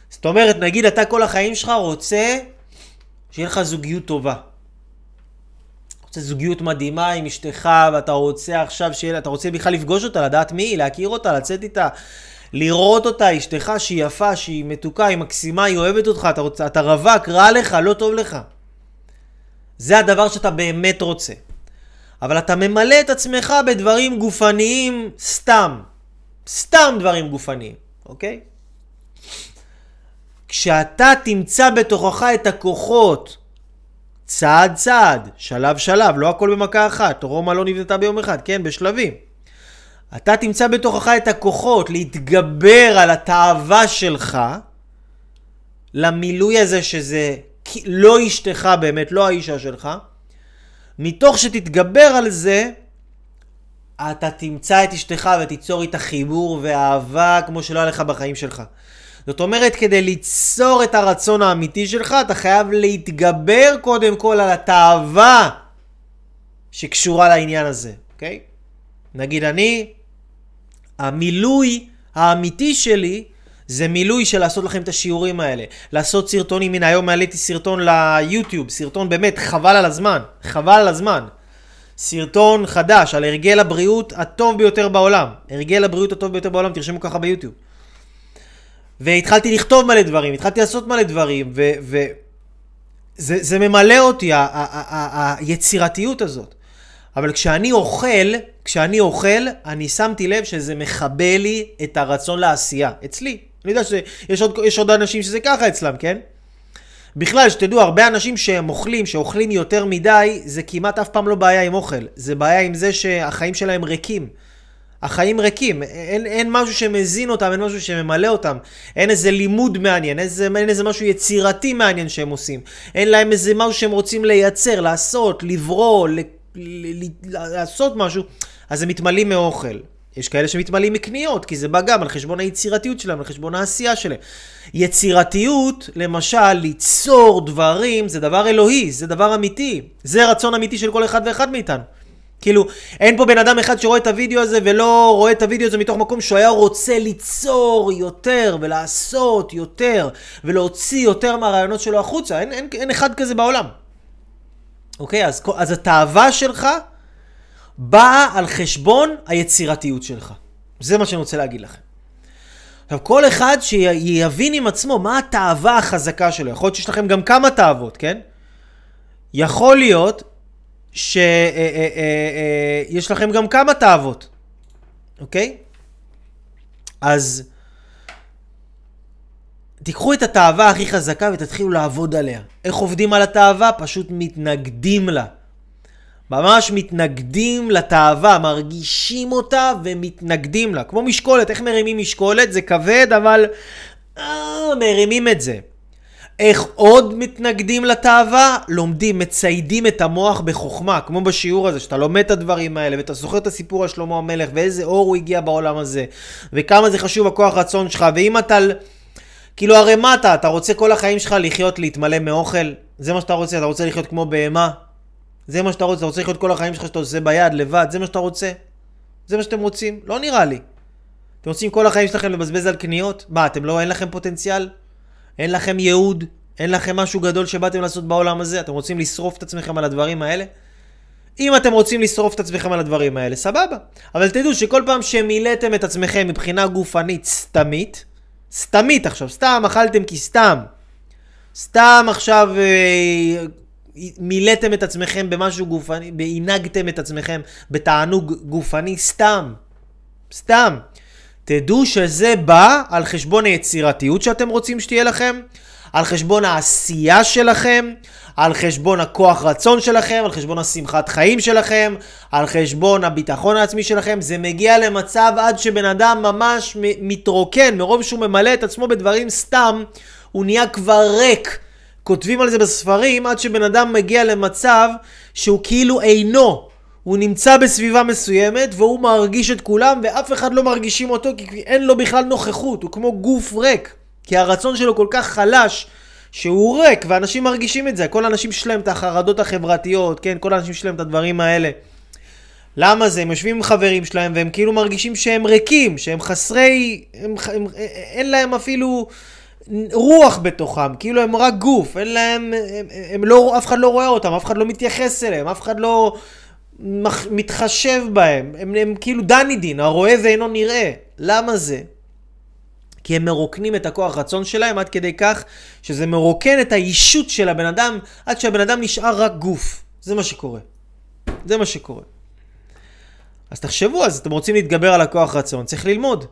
A: זאת אומרת, נגיד אתה כל החיים שלך רוצה שיהיה לך זוגיות טובה. רוצה זוגיות מדהימה עם אשתך, ואתה רוצה עכשיו שיהיה, אתה רוצה בכלל לפגוש אותה, לדעת מי היא, להכיר אותה, לצאת איתה, לראות אותה, אשתך שהיא יפה, שהיא מתוקה, היא מקסימה, היא אוהבת אותך, אתה, רוצה, אתה רווק, רע לך, לא טוב לך. זה הדבר שאתה באמת רוצה. אבל אתה ממלא את עצמך בדברים גופניים סתם. סתם דברים גופניים, אוקיי? כשאתה תמצא בתוכך את הכוחות, צעד צעד, שלב שלב, לא הכל במכה אחת, רומא לא נבנתה ביום אחד, כן? בשלבים. אתה תמצא בתוכך את הכוחות להתגבר על התאווה שלך, למילוי הזה שזה לא אשתך באמת, לא האישה שלך, מתוך שתתגבר על זה, אתה תמצא את אשתך ותיצור איתה חיבור ואהבה כמו שלא היה לך בחיים שלך. זאת אומרת, כדי ליצור את הרצון האמיתי שלך, אתה חייב להתגבר קודם כל על התאווה שקשורה לעניין הזה, אוקיי? נגיד אני, המילוי האמיתי שלי זה מילוי של לעשות לכם את השיעורים האלה. לעשות סרטונים, הנה היום העליתי סרטון ליוטיוב, סרטון באמת חבל על הזמן, חבל על הזמן. סרטון חדש על הרגל הבריאות הטוב ביותר בעולם. הרגל הבריאות הטוב ביותר בעולם, תרשמו ככה ביוטיוב. והתחלתי לכתוב מלא דברים, התחלתי לעשות מלא דברים, ו... ו... זה, זה ממלא אותי, היצירתיות הזאת. אבל כשאני אוכל, כשאני אוכל, אני שמתי לב שזה מכבה לי את הרצון לעשייה. אצלי. אני יודע שיש עוד, עוד אנשים שזה ככה אצלם, כן? בכלל, שתדעו, הרבה אנשים שהם אוכלים, שאוכלים יותר מדי, זה כמעט אף פעם לא בעיה עם אוכל. זה בעיה עם זה שהחיים שלהם ריקים. החיים ריקים, אין, אין משהו שמזין אותם, אין משהו שממלא אותם, אין איזה לימוד מעניין, איזה, אין איזה משהו יצירתי מעניין שהם עושים, אין להם איזה משהו שהם רוצים לייצר, לעשות, לברוא, ל, ל, ל, לעשות משהו, אז הם מתמלאים מאוכל. יש כאלה שמתמלאים מקניות, כי זה בא גם על חשבון היצירתיות שלהם, על חשבון העשייה שלהם. יצירתיות, למשל, ליצור דברים, זה דבר אלוהי, זה דבר אמיתי. זה רצון אמיתי של כל אחד ואחד מאיתנו. כאילו, אין פה בן אדם אחד שרואה את הוידאו הזה ולא רואה את הוידאו הזה מתוך מקום שהוא היה רוצה ליצור יותר ולעשות יותר ולהוציא יותר מהרעיונות שלו החוצה. אין, אין, אין אחד כזה בעולם. אוקיי? אז, אז התאווה שלך באה על חשבון היצירתיות שלך. זה מה שאני רוצה להגיד לכם. עכשיו, כל אחד שיבין עם עצמו מה התאווה החזקה שלו. יכול להיות שיש לכם גם כמה תאוות, כן? יכול להיות שיש אה, אה, אה, לכם גם כמה תאוות, אוקיי? אז תיקחו את התאווה הכי חזקה ותתחילו לעבוד עליה. איך עובדים על התאווה? פשוט מתנגדים לה. ממש מתנגדים לתאווה, מרגישים אותה ומתנגדים לה. כמו משקולת, איך מרימים משקולת? זה כבד, אבל אה, מרימים את זה. איך עוד מתנגדים לתאווה? לומדים, מציידים את המוח בחוכמה, כמו בשיעור הזה, שאתה לומד את הדברים האלה, ואתה זוכר את הסיפור על שלמה המלך, ואיזה אור הוא הגיע בעולם הזה, וכמה זה חשוב הכוח רצון שלך, ואם אתה... כאילו הרי מה אתה? אתה רוצה כל החיים שלך לחיות, להתמלא מאוכל? זה מה שאתה רוצה? אתה רוצה לחיות כמו בהמה? זה מה שאתה רוצה? אתה רוצה לחיות כל החיים שלך שאתה עושה ביד, לבד? זה מה שאתה רוצה? זה מה שאתם רוצים? לא נראה לי. אתם רוצים כל החיים שלכם לבזבז על קניות? מה, אתם לא, אין לכם פוטנציאל? אין לכם ייעוד? אין לכם משהו גדול שבאתם לעשות בעולם הזה? אתם רוצים לשרוף את עצמכם על הדברים האלה? אם אתם רוצים לשרוף את עצמכם על הדברים האלה, סבבה. אבל תדעו שכל פעם שמילאתם את עצמכם מבחינה גופנית סתמית, סתמית עכשיו, סתם אכלתם כי סתם, סתם עכשיו אה, מילאתם את עצמכם במשהו גופני, והנהגתם את עצמכם בתענוג גופני סתם, סתם. תדעו שזה בא על חשבון היצירתיות שאתם רוצים שתהיה לכם, על חשבון העשייה שלכם, על חשבון הכוח רצון שלכם, על חשבון השמחת חיים שלכם, על חשבון הביטחון העצמי שלכם. זה מגיע למצב עד שבן אדם ממש מתרוקן, מרוב שהוא ממלא את עצמו בדברים סתם, הוא נהיה כבר ריק. כותבים על זה בספרים עד שבן אדם מגיע למצב שהוא כאילו אינו. הוא נמצא בסביבה מסוימת והוא מרגיש את כולם ואף אחד לא מרגישים אותו כי אין לו בכלל נוכחות, הוא כמו גוף ריק. כי הרצון שלו כל כך חלש שהוא ריק ואנשים מרגישים את זה, כל האנשים שלהם את החרדות החברתיות, כן, כל האנשים שלהם את הדברים האלה. למה זה? הם יושבים עם חברים שלהם והם כאילו מרגישים שהם ריקים, שהם חסרי, הם, הם, אין להם אפילו רוח בתוכם, כאילו הם רק גוף, אין להם, הם, הם לא, אף אחד לא רואה אותם, אף אחד לא מתייחס אליהם, אף אחד לא מח, מתחשב בהם, הם, הם כאילו דני דין, הרואה ואינו נראה. למה זה? כי הם מרוקנים את הכוח רצון שלהם עד כדי כך שזה מרוקן את האישות של הבן אדם עד שהבן אדם נשאר רק גוף. זה מה שקורה. זה מה שקורה. אז תחשבו, אז אתם רוצים להתגבר על הכוח רצון, צריך ללמוד.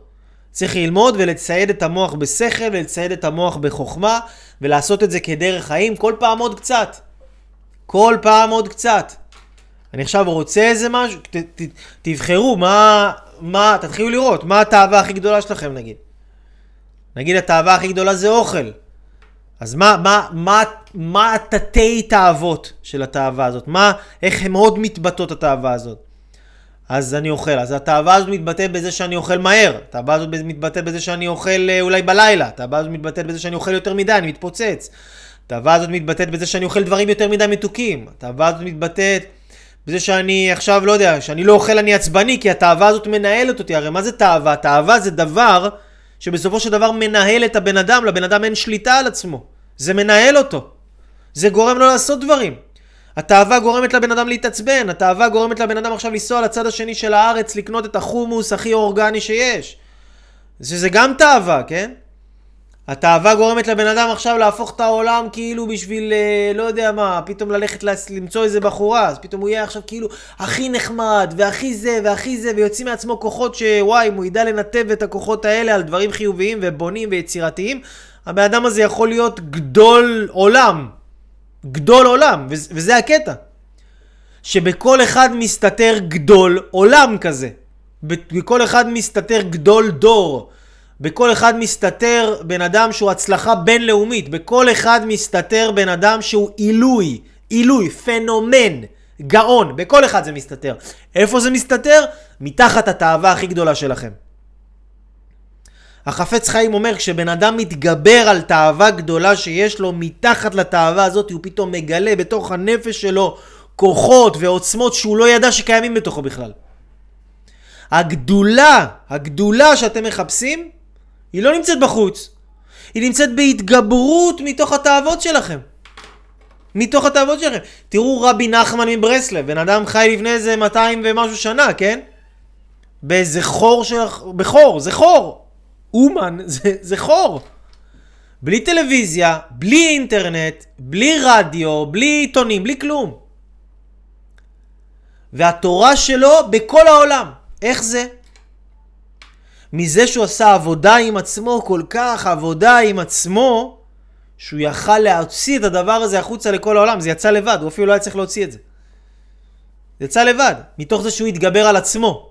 A: צריך ללמוד ולצייד את המוח בשכל ולצייד את המוח בחוכמה ולעשות את זה כדרך חיים כל פעם עוד קצת. כל פעם עוד קצת. אני עכשיו רוצה איזה משהו, ת, ת, תבחרו מה, מה, תתחילו לראות, מה התאווה הכי גדולה שלכם נגיד. נגיד התאווה הכי גדולה זה אוכל. אז מה, מה, מה, מה התתי תאוות של התאווה הזאת? מה, איך הן מאוד מתבטאות התאווה הזאת? אז אני אוכל. אז התאווה הזאת מתבטאת בזה שאני אוכל מהר. התאווה הזאת מתבטאת בזה שאני אוכל אה, אולי בלילה. התאווה הזאת מתבטאת בזה שאני אוכל יותר מדי, אני מתפוצץ. התאווה הזאת מתבטאת בזה שאני אוכל דברים יותר מדי מתוקים. התאווה הזאת מתבטאת בזה שאני עכשיו, לא יודע, שאני לא אוכל אני עצבני, כי התאווה הזאת מנהלת אותי. הרי מה זה תאווה? תאווה זה דבר שבסופו של דבר מנהל את הבן אדם, לבן אדם אין שליטה על עצמו. זה מנהל אותו. זה גורם לו לעשות דברים. התאווה גורמת לבן אדם להתעצבן, התאווה גורמת לבן אדם עכשיו לנסוע לצד השני של הארץ לקנות את החומוס הכי אורגני שיש. שזה גם תאווה, כן? התאווה גורמת לבן אדם עכשיו להפוך את העולם כאילו בשביל, אה, לא יודע מה, פתאום ללכת למצוא איזה בחורה, אז פתאום הוא יהיה עכשיו כאילו הכי נחמד, והכי זה, והכי זה, ויוצאים מעצמו כוחות שוואי, אם הוא ידע לנתב את הכוחות האלה על דברים חיוביים ובונים ויצירתיים, הבן אדם הזה יכול להיות גדול עולם. גדול עולם, וזה הקטע. שבכל אחד מסתתר גדול עולם כזה. בכל אחד מסתתר גדול דור. בכל אחד מסתתר בן אדם שהוא הצלחה בינלאומית. בכל אחד מסתתר בן אדם שהוא עילוי, עילוי, פנומן, גאון. בכל אחד זה מסתתר. איפה זה מסתתר? מתחת התאווה הכי גדולה שלכם. החפץ חיים אומר, כשבן אדם מתגבר על תאווה גדולה שיש לו, מתחת לתאווה הזאת הוא פתאום מגלה בתוך הנפש שלו כוחות ועוצמות שהוא לא ידע שקיימים בתוכו בכלל. הגדולה, הגדולה שאתם מחפשים, היא לא נמצאת בחוץ. היא נמצאת בהתגברות מתוך התאוות שלכם. מתוך התאוות שלכם. תראו רבי נחמן מברסלב, בן אדם חי לפני איזה 200 ומשהו שנה, כן? באיזה חור של... בחור, זה חור. אומן *laughs* זה, זה חור. בלי טלוויזיה, בלי אינטרנט, בלי רדיו, בלי עיתונים, בלי כלום. והתורה שלו בכל העולם. איך זה? מזה שהוא עשה עבודה עם עצמו, כל כך עבודה עם עצמו, שהוא יכל להוציא את הדבר הזה החוצה לכל העולם. זה יצא לבד, הוא אפילו לא היה צריך להוציא את זה. זה יצא לבד, מתוך זה שהוא התגבר על עצמו.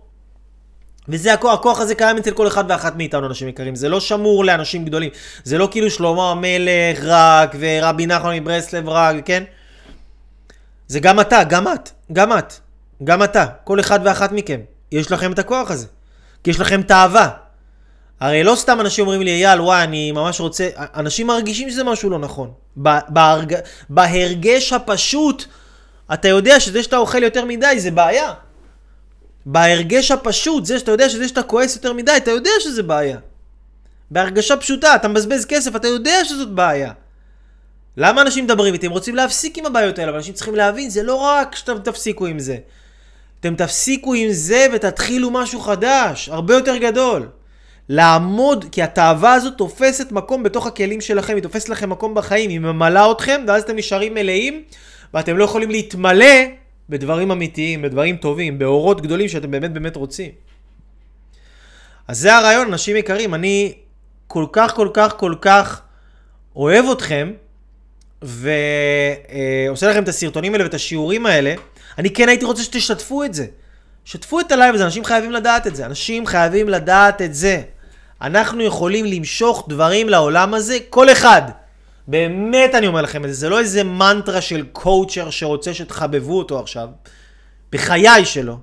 A: וזה הכוח, הכוח הזה קיים אצל כל אחד ואחת מאיתנו, אנשים יקרים. זה לא שמור לאנשים גדולים. זה לא כאילו שלמה המלך רק, ורבי נחמן מברסלב רק, כן? זה גם אתה, גם את, גם את, גם אתה, כל אחד ואחת מכם. יש לכם את הכוח הזה. כי יש לכם תאווה. הרי לא סתם אנשים אומרים לי, אייל, וואי, אני ממש רוצה... אנשים מרגישים שזה משהו לא נכון. בהרג... בהרגש הפשוט, אתה יודע שזה שאתה אוכל יותר מדי זה בעיה. בהרגש הפשוט, זה שאתה יודע שזה שאתה כועס יותר מדי, אתה יודע שזה בעיה. בהרגשה פשוטה, אתה מבזבז כסף, אתה יודע שזאת בעיה. למה אנשים מדברים איתי? הם רוצים להפסיק עם הבעיות האלה, אבל אנשים צריכים להבין, זה לא רק שאתם תפסיקו עם זה. אתם תפסיקו עם זה ותתחילו משהו חדש, הרבה יותר גדול. לעמוד, כי התאווה הזאת תופסת מקום בתוך הכלים שלכם, היא תופסת לכם מקום בחיים, היא ממלאה אתכם, ואז אתם נשארים מלאים, ואתם לא יכולים להתמלא בדברים אמיתיים, בדברים טובים, באורות גדולים שאתם באמת באמת רוצים. אז זה הרעיון, אנשים יקרים, אני כל כך כל כך כל כך אוהב אתכם, ועושה לכם את הסרטונים האלה ואת השיעורים האלה, אני כן הייתי רוצה שתשתפו את זה. שתפו את הלייב הזה, אנשים חייבים לדעת את זה. אנשים חייבים לדעת את זה. אנחנו יכולים למשוך דברים לעולם הזה, כל אחד. באמת אני אומר לכם את זה, זה לא איזה מנטרה של coacher שרוצה שתחבבו אותו עכשיו. בחיי שלא.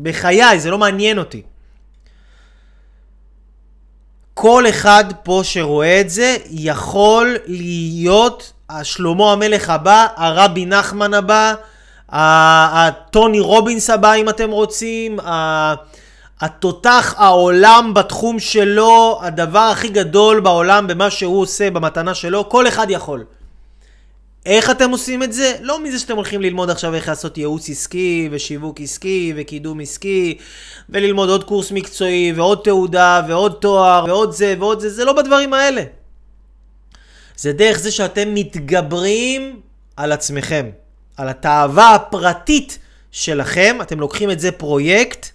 A: בחיי, זה לא מעניין אותי. כל אחד פה שרואה את זה יכול להיות השלמה המלך הבא, הרבי נחמן הבא, הטוני רובינס הבא אם אתם רוצים, התותח העולם בתחום שלו, הדבר הכי גדול בעולם במה שהוא עושה במתנה שלו, כל אחד יכול. איך אתם עושים את זה? לא מזה שאתם הולכים ללמוד עכשיו איך לעשות ייעוץ עסקי ושיווק עסקי וקידום עסקי וללמוד עוד קורס מקצועי ועוד תעודה ועוד תואר ועוד זה ועוד זה, זה לא בדברים האלה. זה דרך זה שאתם מתגברים על עצמכם, על התאווה הפרטית שלכם, אתם לוקחים את זה פרויקט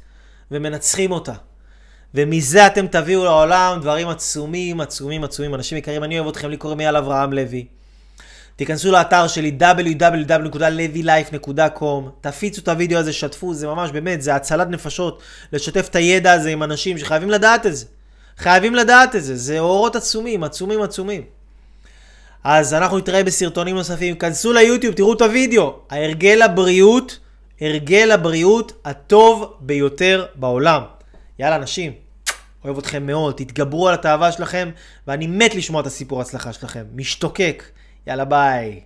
A: ומנצחים אותה. ומזה אתם תביאו לעולם דברים עצומים, עצומים, עצומים. אנשים יקרים, אני אוהב אתכם, לי קוראים אייל אברהם לוי. תיכנסו לאתר שלי www.levylife.com, תפיצו את הוידאו הזה, שתפו, זה ממש באמת, זה הצלת נפשות, לשתף את הידע הזה עם אנשים שחייבים לדעת את זה. חייבים לדעת את זה, זה אורות עצומים, עצומים, עצומים. אז אנחנו נתראה בסרטונים נוספים, כנסו ליוטיוב, תראו את הוידאו. ההרגל הבריאות, הרגל הבריאות הטוב ביותר בעולם. יאללה, אנשים, אוהב אתכם מאוד, תתגברו על התאווה שלכם, ואני מת לשמוע את הסיפור ההצלחה שלכם. משתוקק. יאללה ביי.